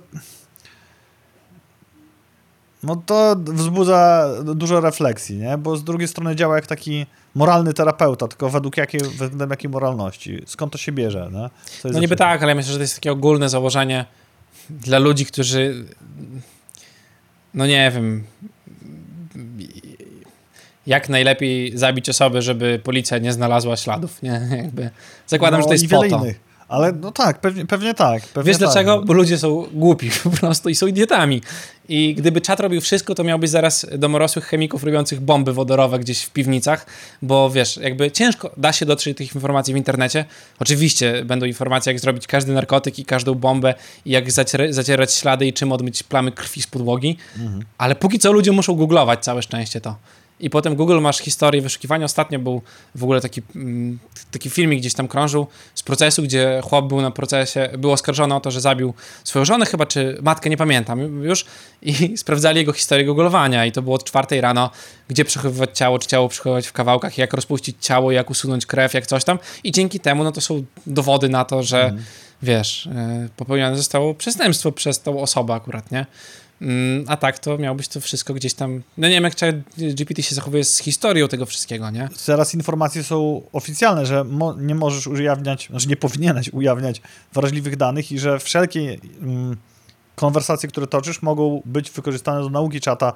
No to wzbudza dużo refleksji, nie? Bo z drugiej strony działa jak taki moralny terapeuta, tylko według jakiej, względem jakiej moralności. Skąd to się bierze, nie? No niby tak, ale myślę, że to jest takie ogólne założenie dla ludzi, którzy no nie wiem jak najlepiej zabić osoby, żeby policja nie znalazła śladów, nie? Jakby zakładam, no, że to jest i wiele po to. innych. Ale no tak, pewnie, pewnie tak. Pewnie Wiesz tak. dlaczego? Bo ludzie są głupi po prostu i są idiotami. I gdyby czat robił wszystko, to miałbyś zaraz domorosłych chemików robiących bomby wodorowe gdzieś w piwnicach, bo wiesz, jakby ciężko da się dotrzeć do tych informacji w internecie. Oczywiście będą informacje, jak zrobić każdy narkotyk i każdą bombę i jak zacier- zacierać ślady i czym odmyć plamy krwi z podłogi, Mhm. ale póki co ludzie muszą googlować całe szczęście to. I potem Google masz historię wyszukiwania. Ostatnio był w ogóle taki, mm, taki filmik gdzieś tam krążył z procesu, gdzie chłop był na procesie, był oskarżony o to, że zabił swoją żonę chyba, czy matkę, nie pamiętam już. I sprawdzali jego historię googlowania i to było od czwartej rano, gdzie przechowywać ciało, czy ciało przechowywać w kawałkach, jak rozpuścić ciało, jak usunąć krew, jak coś tam. I dzięki temu, no to są dowody na to, że wiesz, y, popełnione zostało przestępstwo przez tą osobę akurat, nie? Mm, A tak, to miałbyś to wszystko gdzieś tam. No nie wiem, jak GPT się zachowuje z historią tego wszystkiego, nie? Teraz informacje są oficjalne, że mo- nie możesz ujawniać, znaczy nie powinieneś ujawniać wrażliwych danych i że wszelkie mm, konwersacje, które toczysz, mogą być wykorzystane do nauki czata,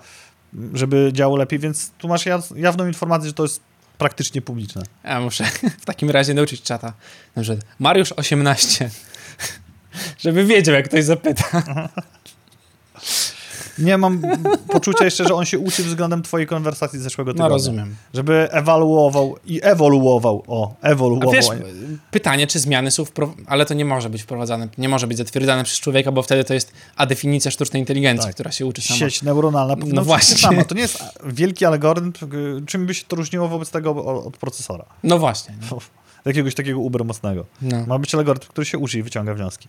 m, żeby działo lepiej, więc tu masz ja- jawną informację, że to jest praktycznie publiczne. Ja muszę w takim razie nauczyć czata. Na przykład Mariusz 18. Żeby wiedział, jak ktoś zapyta. Nie mam poczucia jeszcze, że on się uczy względem twojej konwersacji z zeszłego No tygodnia. rozumiem. Żeby ewaluował i ewoluował. O, ewoluował. wiesz, a nie- pytanie, czy zmiany są wprowadzane, ale to nie może być wprowadzane, nie może być zatwierdzane przez człowieka, bo wtedy to jest a definicja sztucznej inteligencji, Tak. która się uczy sama. Sieć neuronalna powinna No właśnie. sama. To nie jest wielki algorytm, czym by się to różniło wobec tego od procesora. No właśnie. nie? Jakiegoś takiego uber mocnego. No. Ma być algorytm, który się uczy i wyciąga wnioski.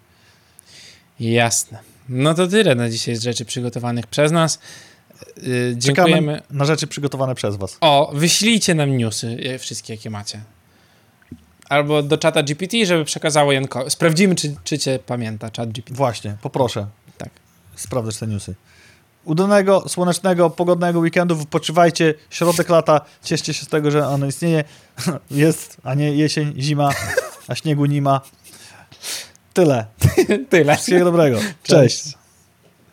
Jasne. No to tyle na dzisiaj z rzeczy przygotowanych przez nas. Yy, Czekamy dziękujemy. na rzeczy przygotowane przez was. O, wyślijcie nam newsy, e, wszystkie jakie macie. Albo do czata GPT, żeby przekazało Janko. Sprawdzimy, czy, czy cię pamięta czat GPT. Właśnie, poproszę. Tak. Sprawdzać te newsy. Udanego, słonecznego, pogodnego weekendu. Wypoczywajcie. Środek lata. Cieszcie się z tego, że ono istnieje. Jest, a nie jesień, zima, a śniegu nie ma. Tyle. Tyle. Wszystkiego dobrego. Cześć. Cześć.